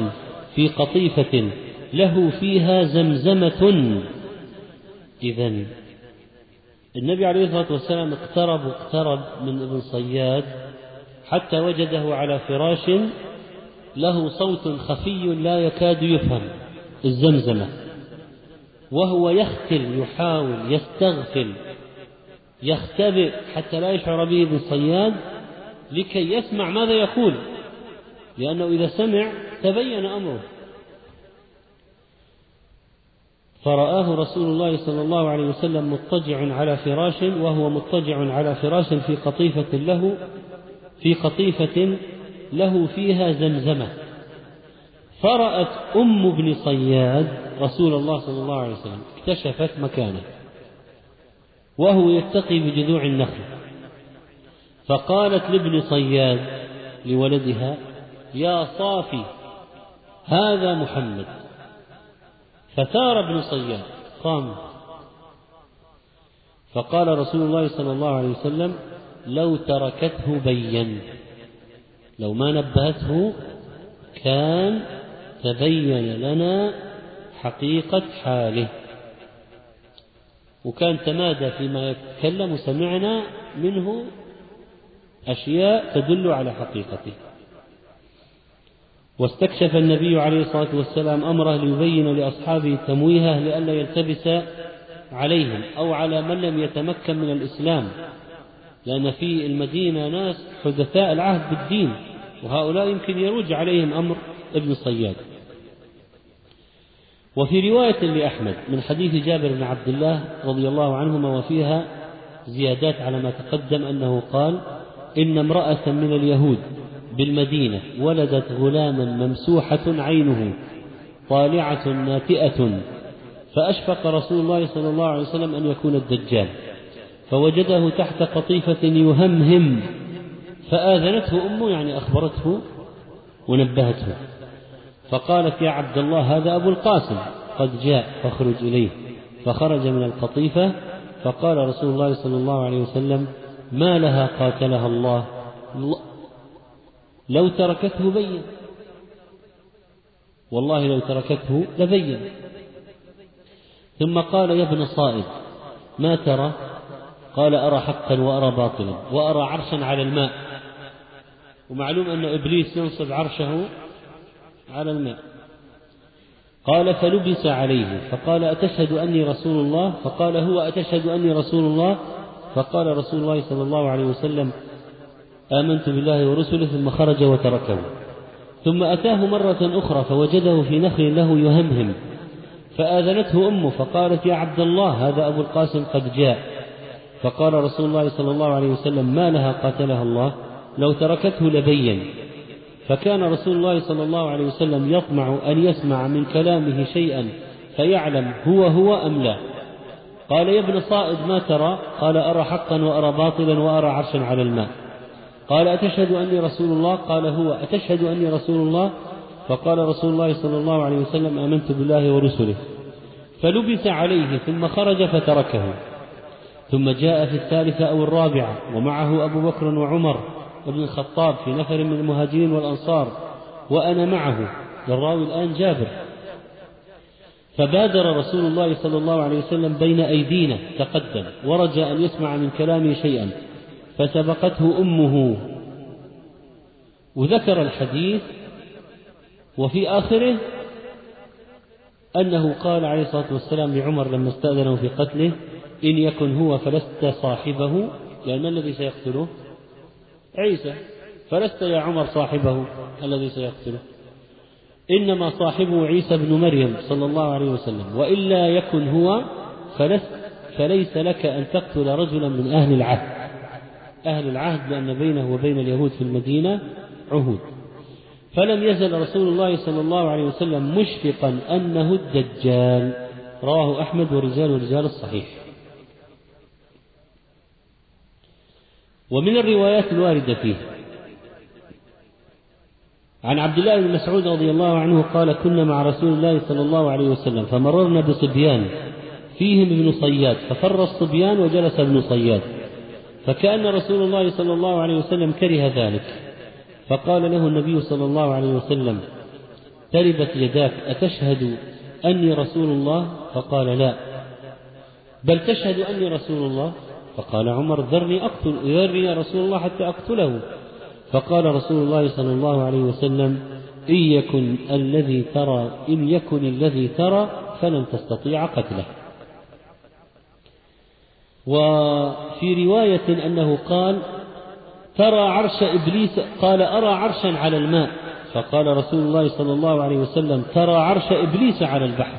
في قطيفة له فيها زمزمة. إذا النبي عليه الصلاة والسلام اقترب واقترب من ابن صياد حتى وجده على فراش له صوت خفي لا يكاد يفهم الزمزمة وهو يختل يحاول يستغفل يختبئ حتى لا يشعر به ابن صياد لكي يسمع ماذا يقول لأنه إذا سمع تبين أمره. فرآه رسول الله صلى الله عليه وسلم مضطجع على فراش وهو مضطجع على فراش في قطيفة له في قطيفة له فيها زمزمة. فرأت أم ابن صياد رسول الله صلى الله عليه وسلم اكتشفت مكانه وهو يتقي بجذوع النخل. فقالت لابن صياد لولدها يا صافي هذا محمد. فثار ابن صياد قام. فقال رسول الله صلى الله عليه وسلم لو تركته بين لو ما نبهته كان تبين لنا حقيقة حاله. وكان تمادى فيما يتكلم وسمعنا منه أشياء تدل على حقيقته. واستكشف النبي عليه الصلاة والسلام أمره ليبين لأصحابه تمويهه لئلا يلتبس عليهم أو على من لم يتمكن من الإسلام لأن في المدينة ناس حدثاء العهد بالدين وهؤلاء يمكن يروج عليهم أمر ابن صياد. وفي رواية لأحمد من حديث جابر بن عبد الله رضي الله عنهما وفيها زيادات على ما تقدم أنه قال إن امرأة من اليهود بالمدينة ولدت غلاما ممسوحة عينه طالعة ناتئة فأشفق رسول الله صلى الله عليه وسلم أن يكون الدجال فوجده تحت قطيفة يهمهم فآذنته أمه يعني أخبرته ونبهته فقالت يا عبد الله هذا أبو القاسم قد جاء فاخرج إليه فخرج من القطيفة فقال رسول الله صلى الله عليه وسلم ما لها قاتلها الله لو تركته بين. والله لو تركته لبين. ثم قال يا ابن صائد ما ترى؟ قال أرى حقا وأرى باطلا وأرى عرشا على الماء. ومعلوم أن إبليس ينصب عرشه على الماء. قال فلبس عليه فقال أتشهد أني رسول الله؟ فقال هو أتشهد أني رسول الله؟ فقال رسول الله صلى الله عليه وسلم آمنت بالله ورسله ثم خرج وتركه. ثم أتاه مرة أخرى فوجده في نخل له يهمهم. فآذنته أمه فقالت يا عبد الله هذا أبو القاسم قد جاء. فقال رسول الله صلى الله عليه وسلم ما لها قاتلها الله؟ لو تركته لبين. فكان رسول الله صلى الله عليه وسلم يطمع أن يسمع من كلامه شيئا فيعلم هو هو أم لا. قال يا ابن صائد ما ترى؟ قال أرى حقا وأرى باطلا وأرى عرشا على الماء. قال أتشهد أني رسول الله؟ قال هو أتشهد أني رسول الله؟ فقال رسول الله صلى الله عليه وسلم آمنت بالله ورسله. فلبس عليه ثم خرج فتركه. ثم جاء في الثالثة أو الرابعة ومعه أبو بكر وعمر وابن الخطاب في نفر من المهاجرين والأنصار وأنا معه. الراوي الآن جابر. فبادر رسول الله صلى الله عليه وسلم بين أيدينا تقدم ورجى أن يسمع من كلامه شيئا. فسبقته أمه. وذكر الحديث وفي آخره أنه قال عليه الصلاة والسلام لعمر لما استأذنه في قتله إن يكن هو فلست صاحبه لأن من الذي سيقتله؟ عيسى فلست يا عمر صاحبه الذي سيقتله؟ إنما صاحبه عيسى بن مريم صلى الله عليه وسلم وإلا يكن هو فلست فليس لك أن تقتل رجلا من أهل العهد. أهل العهد لأن بينه وبين اليهود في المدينة عهود. فلم يزل رسول الله صلى الله عليه وسلم مشفقا أنه الدجال. رواه أحمد ورجال رجال الصحيح. ومن الروايات الواردة فيه عن عبد الله بن مسعود رضي الله عنه قال كنا مع رسول الله صلى الله عليه وسلم فمررنا بصبيان. فيهم ابن صياد ففر الصبيان وجلس ابن صياد. فكأن رسول الله صلى الله عليه وسلم كره ذلك. فقال له النبي صلى الله عليه وسلم تربت يداك أتشهد أني رسول الله؟ فقال لا. بل تشهد أني رسول الله؟ فقال عمر ذرني أقتل ذرني يا رسول الله حتى أقتله. فقال رسول الله صلى الله عليه وسلم إن يكن الذي ترى إن يكن الذي ترى فلن تستطيع قتله. وفي رواية أنه قال ترى عرش إبليس قال أرى عرشا على الماء. فقال رسول الله صلى الله عليه وسلم ترى عرش إبليس على البحر.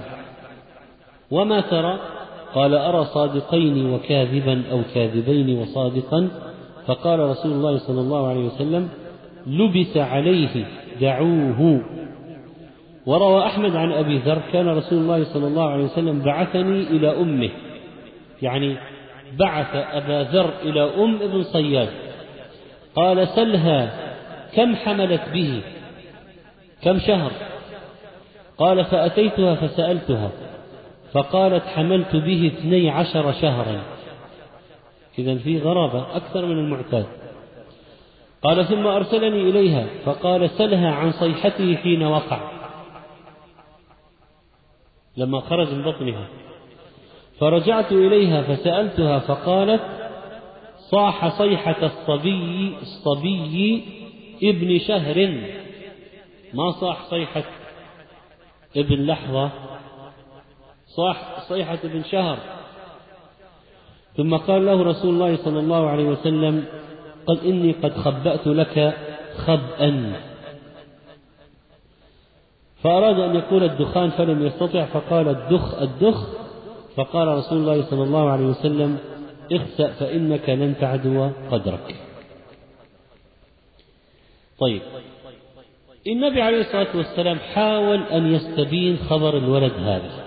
وما ترى؟ قال أرى صادقين وكاذبا أو كاذبين وصادقا. فقال رسول الله صلى الله عليه وسلم لبس عليه دعوه. وروى أحمد عن أبي ذر كان رسول الله صلى الله عليه وسلم بعثني إلى أمه. يعني بعث أبا ذر إلى أم ابن صياد. قال سلها كم حملت به؟ كم شهر؟ قال فأتيتها فسألتها فقالت حملت به اثني عشر شهرا. إذا في غرابة أكثر من المعتاد. قال ثم أرسلني إليها فقال سلها عن صيحته حين وقع. لما خرج من بطنها. فرجعت إليها فسألتها فقالت صاح صيحة الصبي الصبي ابن شهر. ما صاح صيحة ابن لحظة؟ صاح صيحة ابن شهر. ثم قال له رسول الله صلى الله عليه وسلم قد إني قد خبأت لك خبأ فأراد أن يقول الدخان فلم يستطع فقال الدخ الدخ فقال رسول الله صلى الله عليه وسلم اخسأ فإنك لن تعدو قدرك. طيب النبي عليه الصلاة والسلام حاول أن يستبين خبر الولد هذا.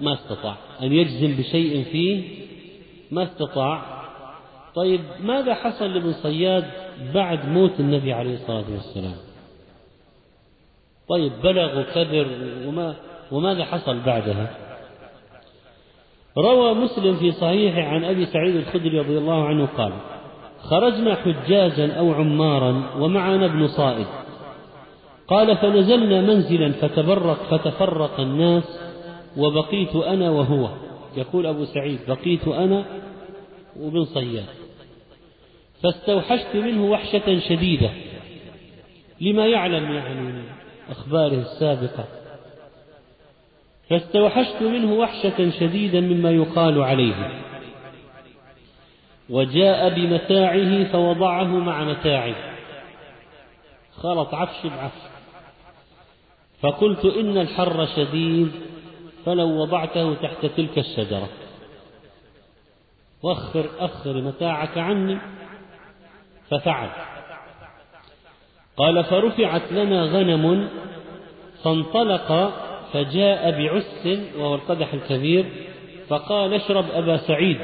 ما استطاع. أن يجزم بشيء فيه ما استطاع. طيب ماذا حصل لابن صياد بعد موت النبي عليه الصلاة والسلام؟ طيب بلغ وكبر وما وماذا حصل بعدها؟ روى مسلم في صحيحه عن أبي سعيد الخدري رضي الله عنه قال خرجنا حجاجا أو عمارا ومعنا ابن صائد قال فنزلنا منزلا فتبرق فتفرق الناس وبقيت أنا وهو. يقول أبو سعيد بقيت أنا وابن صياد. فاستوحشت منه وحشة شديدة. لما يعلم يعني أخباره السابقة. فاستوحشت منه وحشة شديدا مما يقال عليه. وجاء بمتاعه فوضعه مع متاعه. خلط عفش بعفش. فقلت إن الحر شديد فلو وضعته تحت تلك الشجرة. وخر أخر متاعك عني. ففعل. قال فرفعت لنا غنم فانطلق فجاء بعس وهو القدح الكبير فقال اشرب أبا سعيد.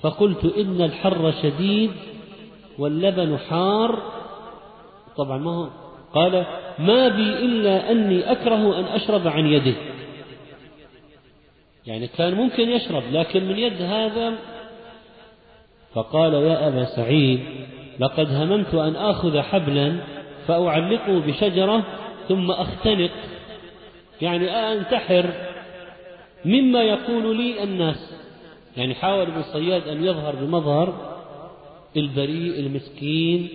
فقلت إن الحر شديد واللبن حار. طبعا ما هو؟ قال ما بي إلا أني أكره أن أشرب عن يده. يعني كان ممكن يشرب لكن من يد هذا؟ فقال يا أبا سعيد لقد هممت أن آخذ حبلا فأعلقه بشجرة ثم أختنق يعني أنتحر مما يقول لي الناس. يعني حاول ابن الصياد أن يظهر بمظهر البريء المسكين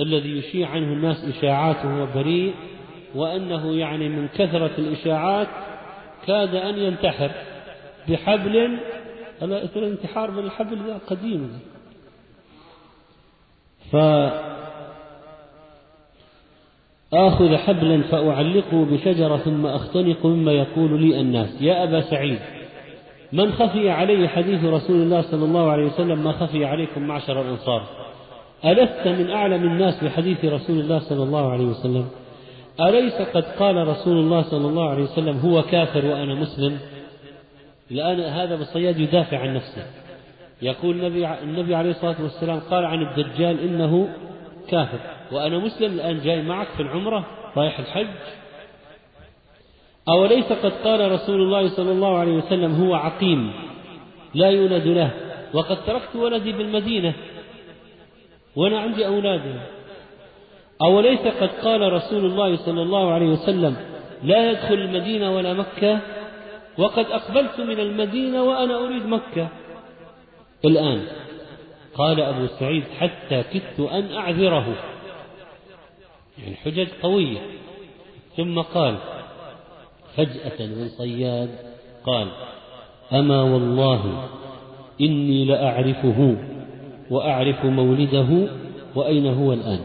الذي يشيع عنه الناس إشاعات وهو بريء وأنه يعني من كثرة الإشاعات كاد أن ينتحر بحبل الانتحار من الحبل قديم. فآخذ حبلا فأعلقه بشجرة ثم أختنق مما يقول لي الناس. يا أبا سعيد من خفي عليه حديث رسول الله صلى الله عليه وسلم؟ ما خفي عليكم معشر الأنصار. ألست من أعلم الناس بحديث رسول الله صلى الله عليه وسلم؟ أليس قد قال رسول الله صلى الله عليه وسلم هو كافر وأنا مسلم؟ الآن هذا بالصياد يدافع عن نفسه. يقول النبي, النبي عليه الصلاة والسلام قال عن الدجال إنه كافر. وأنا مسلم الآن جاي معك في العمرة رايح الحج. أوليس قد قال رسول الله صلى الله عليه وسلم هو عقيم لا يولد له وقد تركت ولدي بالمدينة وأنا عندي أولاد. أوليس قد قال رسول الله صلى الله عليه وسلم لا يدخل المدينة ولا مكة؟ وقد أقبلت من المدينة وأنا أريد مكة. الآن قال أبو سعيد حتى كدت أن أعذره. يعني حجج قوية. ثم قال فجأة من صياد قال أما والله إني لأعرفه وأعرف مولده وأين هو الآن؟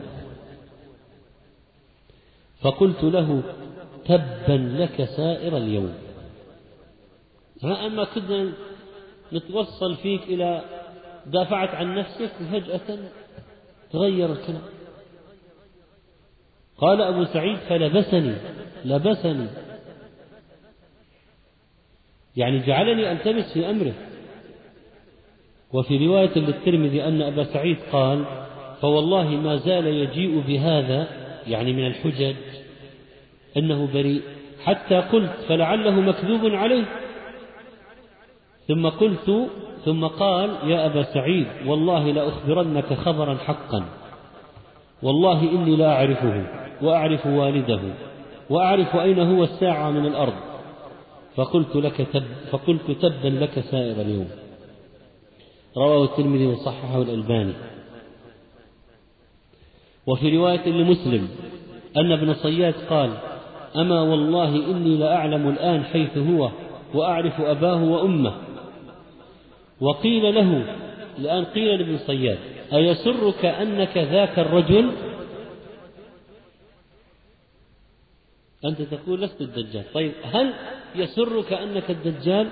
فقلت له تبا لك سائر اليوم. أما كنا نتوصل فيك إلى دافعت عن نفسك فجأة تغير الكلام. قال أبو سعيد فلبسني لبسني. يعني جعلني ألتمس في أمره. وفي رواية للترمذي أن أبا سعيد قال فوالله ما زال يجيء بهذا يعني من الحجج أنه بريء. حتى قلت فلعله مكذوب عليه. ثم قلت ثم قال يا أبا سعيد والله لأخبرنك خبرا حقا. والله إني لا أعرفه. وأعرف والده وأعرف أين هو الساعة من الأرض. فقلت لك تب فقلت تبا لك سائر اليوم. رواه الترمذي وصححه الألباني. وفي رواية لمسلم أن ابن صياد قال أما والله إني لأعلم الآن حيث هو وأعرف أباه وأمه. وقيل له الآن قيل لابن صياد أيسرك أنك ذاك الرجل أنت تقول لست الدجال. طيب هل يسرك أنك الدجال؟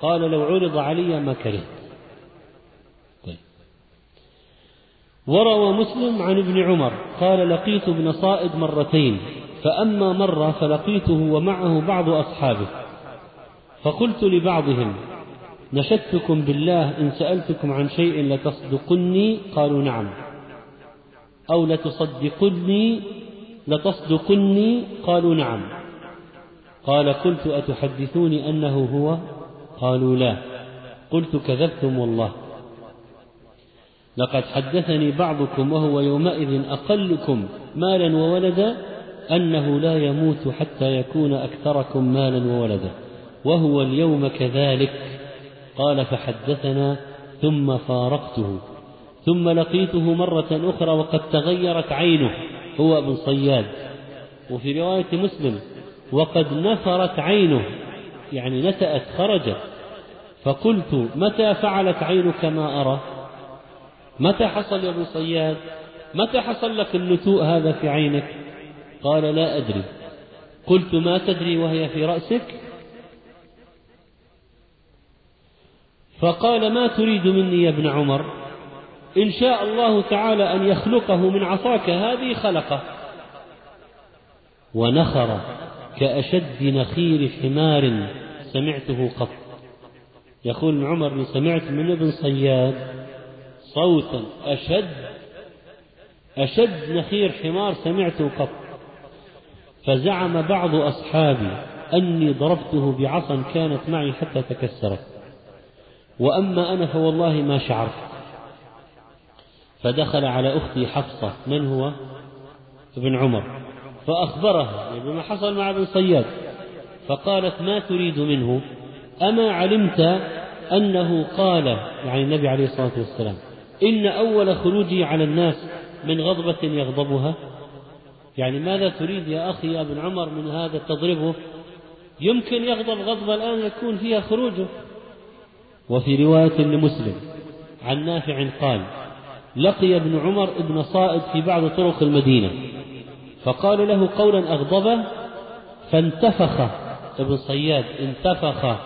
قال لو عرض علي ما كرهت. طيب. وروى مسلم عن ابن عمر قال لقيت ابن صائد مرتين فأما مرة فلقيته ومعه بعض أصحابه فقلت لبعضهم نشدتكم بالله إن سألتكم عن شيء لتصدقني؟ قالوا نعم. أو لتصدقني لتصدقني؟ قالوا نعم. قال قلت أتحدثوني أنه هو؟ قالوا لا. قلت كذبتم والله. لقد حدثني بعضكم وهو يومئذ أقلكم مالا وولدا أنه لا يموت حتى يكون أكثركم مالا وولدا وهو اليوم كذلك. قال فحدثنا ثم فارقته ثم لقيته مرة أخرى وقد تغيرت عينه. هو ابن صياد. وفي رواية مسلم وقد نفرت عينه يعني نتأت خرجت. فقلت متى فعلت عينك ما أرى؟ متى حصل يا ابن صياد؟ متى حصل لك النتوء هذا في عينك؟ قال لا أدري. قلت ما تدري وهي في رأسك؟ فقال ما تريد مني يا ابن عمر؟ إن شاء الله تعالى أن يخلقه من عصاك هذه خلقه. ونخر كأشد نخير حمار سمعته قط. يقول ابن عمر سمعت من ابن صياد صوتا أشد أشد نخير حمار سمعته قط. فزعم بعض أصحابي أني ضربته بعصا كانت معي حتى تكسرت. وأما أنا فوالله ما شعرت. فدخل على أختي حفصة. من هو؟ ابن عمر. فأخبرها بما حصل مع ابن صياد. فقالت ما تريد منه؟ أما علمت أنه قال يعني النبي عليه الصلاة والسلام إن أول خروجي على الناس من غضبة يغضبها. يعني ماذا تريد يا أخي يا ابن عمر من هذا تضربه؟ يمكن يغضب غضبة الآن يكون فيها خروجه. وفي رواية لمسلم عن نافع قال لقي ابن عمر ابن صائد في بعض طرق المدينة فقال له قولا أغضبه فانتفخ ابن صياد انتفخ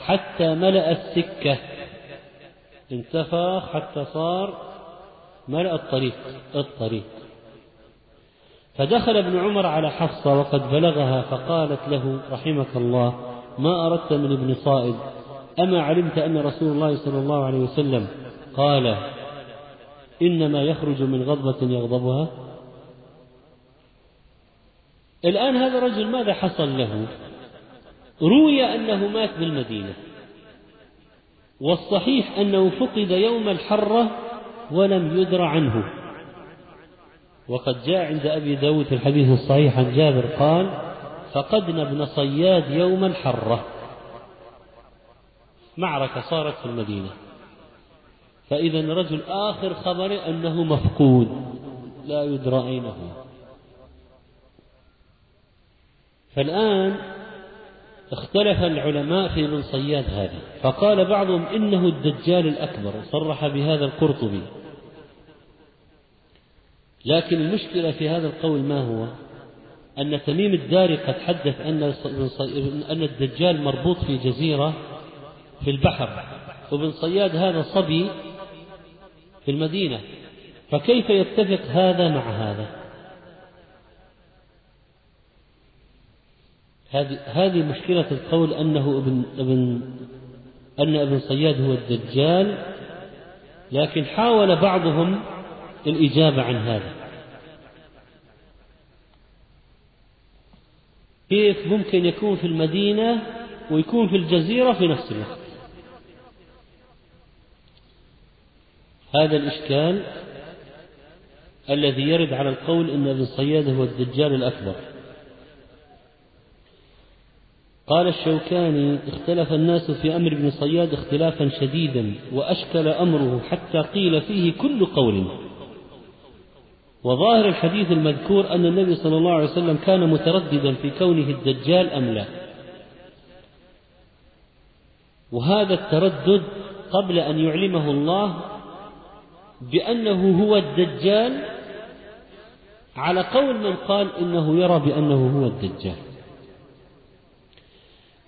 حتى ملأ السكة انتفخ حتى صار ملأ الطريق الطريق. فدخل ابن عمر على حفصة وقد بلغها فقالت له رحمك الله ما أردت من ابن صائد أما علمت أن رسول الله صلى الله عليه وسلم قال إنما يخرج من غضبة يغضبها. الآن هذا الرجل ماذا حصل له؟ روي أنه مات بالمدينة. والصحيح أنه فقد يوم الحرة ولم يدر عنه. وقد جاء عند أبي داود في الحديث الصحيح عن جابر قال فقدنا ابن صياد يوم الحرة. معركة صارت في المدينة. فإذا رجل آخر خبر أنه مفقود لا يدرى أين هو. فالآن اختلف العلماء في ابن صياد هذا فقال بعضهم إنه الدجال الأكبر صرح بهذا القرطبي. لكن المشكلة في هذا القول ما هو؟ أن تميم الداري قد حدث أن الدجال مربوط في جزيرة في البحر. وابن صياد هذا صبي في المدينة فكيف يتفق هذا مع هذا؟ هذه مشكلة القول أنه ابن ابن أن ابن صياد هو الدجال لكن حاول بعضهم الإجابة عن هذا. كيف ممكن يكون في المدينة ويكون في الجزيرة في نفس الوقت؟ هذا الإشكال الذي يرد على القول أن ابن صياد هو الدجال الأكبر. قال الشوكاني اختلف الناس في أمر ابن صياد اختلافا شديدا وأشكل أمره حتى قيل فيه كل قول. وظاهر الحديث المذكور أن النبي صلى الله عليه وسلم كان مترددا في كونه الدجال أم لا. وهذا التردد قبل أن يعلمه الله بأنه هو الدجال على قول من قال إنه يرى بأنه هو الدجال.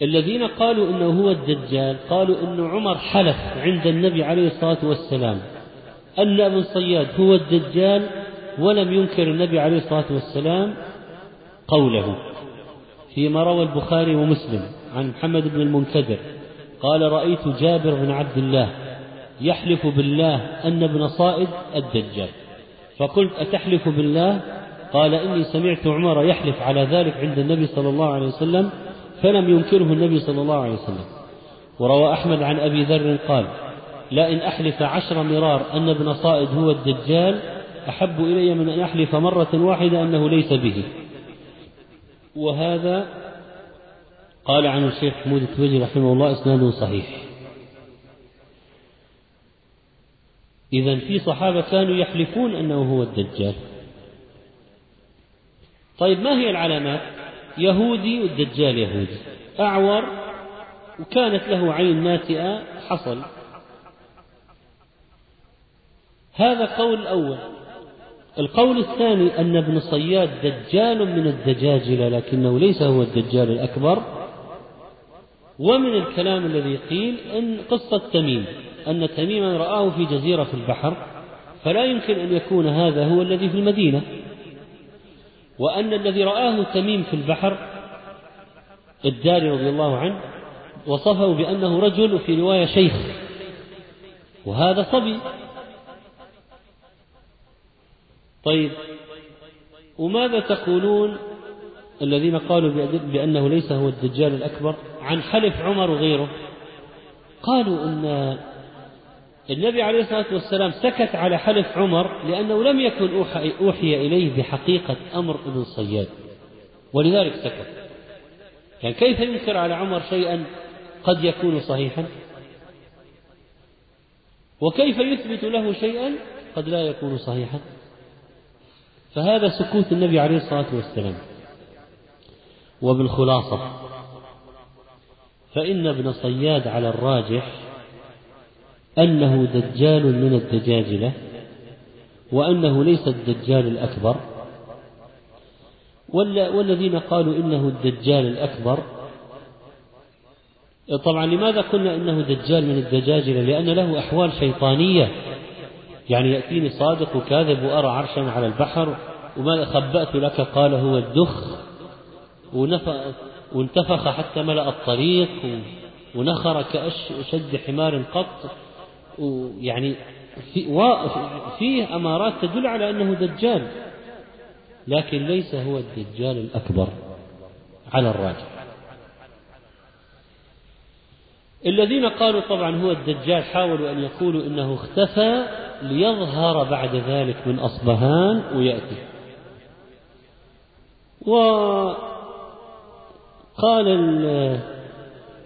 الذين قالوا إنه هو الدجال قالوا إن عمر حلف عند النبي عليه الصلاة والسلام أن ابن صياد هو الدجال ولم ينكر النبي عليه الصلاة والسلام قوله. فيما روى البخاري ومسلم عن محمد بن المنكدر قال رأيت جابر بن عبد الله يحلف بالله أن ابن صائد الدجال. فقلت أتحلف بالله؟ قال إني سمعت عمر يحلف على ذلك عند النبي صلى الله عليه وسلم فلم ينكره النبي صلى الله عليه وسلم. وروى أحمد عن أبي ذر قال لا إن أحلف عشر مرار أن ابن صائد هو الدجال أحب إلي من أن أحلف مرة واحدة أنه ليس به. وهذا قال عن الشيخ حمود التوجي رحمه الله إسناده صحيح. إذا في صحابة كانوا يحلفون أنه هو الدجال. طيب ما هي العلامات؟ يهودي والدجال يهودي. أعور وكانت له عين ناتئة حصل. هذا قول الأول. القول الثاني أن ابن صياد دجال من الدجاجلة لكنه ليس هو الدجال الأكبر. ومن الكلام الذي قيل أن قصة تميم. أن تميما رآه في جزيرة في البحر فلا يمكن أن يكون هذا هو الذي في المدينة. وأن الذي رآه تميم في البحر الداري رضي الله عنه وصفه بأنه رجل وفي رواية شيخ. وهذا صبي. طيب وماذا تقولون الذين قالوا بأنه ليس هو الدجال الأكبر عن حلف عمر وغيره؟ قالوا أن النبي عليه الصلاة والسلام سكت على حلف عمر لأنه لم يكن أوحي إليه بحقيقة أمر ابن صياد. ولذلك سكت. يعني كيف ينكر على عمر شيئا قد يكون صحيحا؟ وكيف يثبت له شيئا قد لا يكون صحيحا؟ فهذا سكوت النبي عليه الصلاة والسلام. وبالخلاصة فإن ابن صياد على الراجح أنه دجال من الدجاجلة وأنه ليس الدجال الأكبر. والذين قالوا إنه الدجال الأكبر طبعا لماذا قلنا إنه دجال من الدجاجلة لأن له أحوال شيطانية. يعني يأتيني صادق وكاذب وأرى عرشا على البحر وماذا خبأت لك؟ قال هو الدخ. وانتفخ حتى ملأ الطريق ونخر كأشد حمار قط. ويعني فيه أمارات تدل على أنه دجال لكن ليس هو الدجال الأكبر على الراجح. الذين قالوا طبعا هو الدجال حاولوا أن يقولوا إنه اختفى ليظهر بعد ذلك من أصبهان ويأتي. وقال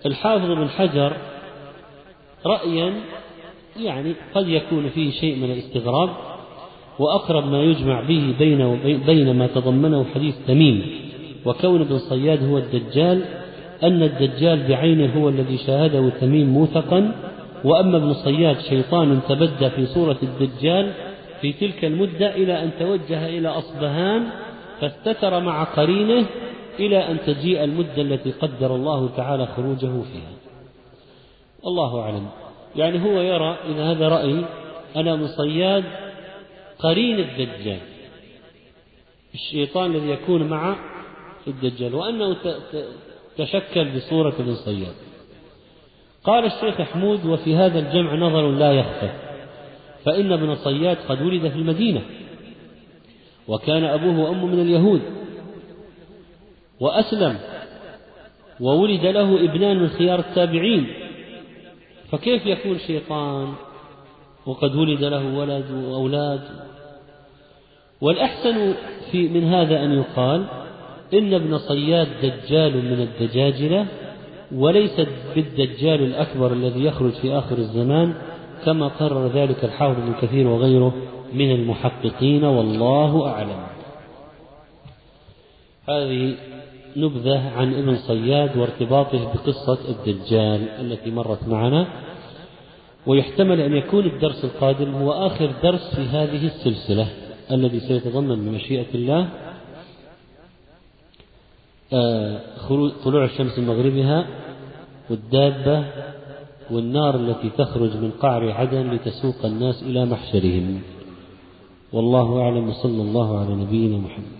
الحافظ بن حجر رأيا يعني قد يكون فيه شيء من الاستغراب وأقرب ما يجمع به بين وبين ما تضمنه حديث تميم وكون ابن صياد هو الدجال أن الدجال بعينه هو الذي شاهده تميم موثقا وأما ابن صياد شيطان تبدى في صورة الدجال في تلك المدة إلى أن توجه إلى أصبهان فاستتر مع قرينه إلى أن تجيء المدة التي قدر الله تعالى خروجه فيها. الله أعلم. يعني هو يرى إذا هذا رأي أنا ابن صياد قرين الدجال الشيطان الذي يكون مع الدجال وأنه تشكل بصورة ابن صياد. قال الشيخ حمود وفي هذا الجمع نظر لا يخفى فإن ابن صياد قد ولد في المدينة وكان أبوه وأمه من اليهود وأسلم وولد له ابنان من خيار التابعين فكيف يكون شيطان؟ وقد ولد له ولد وأولاد. والأحسن في من هذا أن يقال إن ابن صياد دجال من الدجاجلة وليس بالدجال الأكبر الذي يخرج في آخر الزمان كما قرر ذلك الحافظ ابن كثير وغيره من المحققين والله أعلم. هذه نبذة عن ابن صياد وارتباطه بقصة الدجال التي مرت معنا. ويحتمل أن يكون الدرس القادم هو آخر درس في هذه السلسلة الذي سيتضمن بمشيئة الله آه، طلوع الشمس من مغربها والدابة والنار التي تخرج من قعر عدن لتسوق الناس إلى محشرهم. والله أعلم صلى الله على نبينا محمد.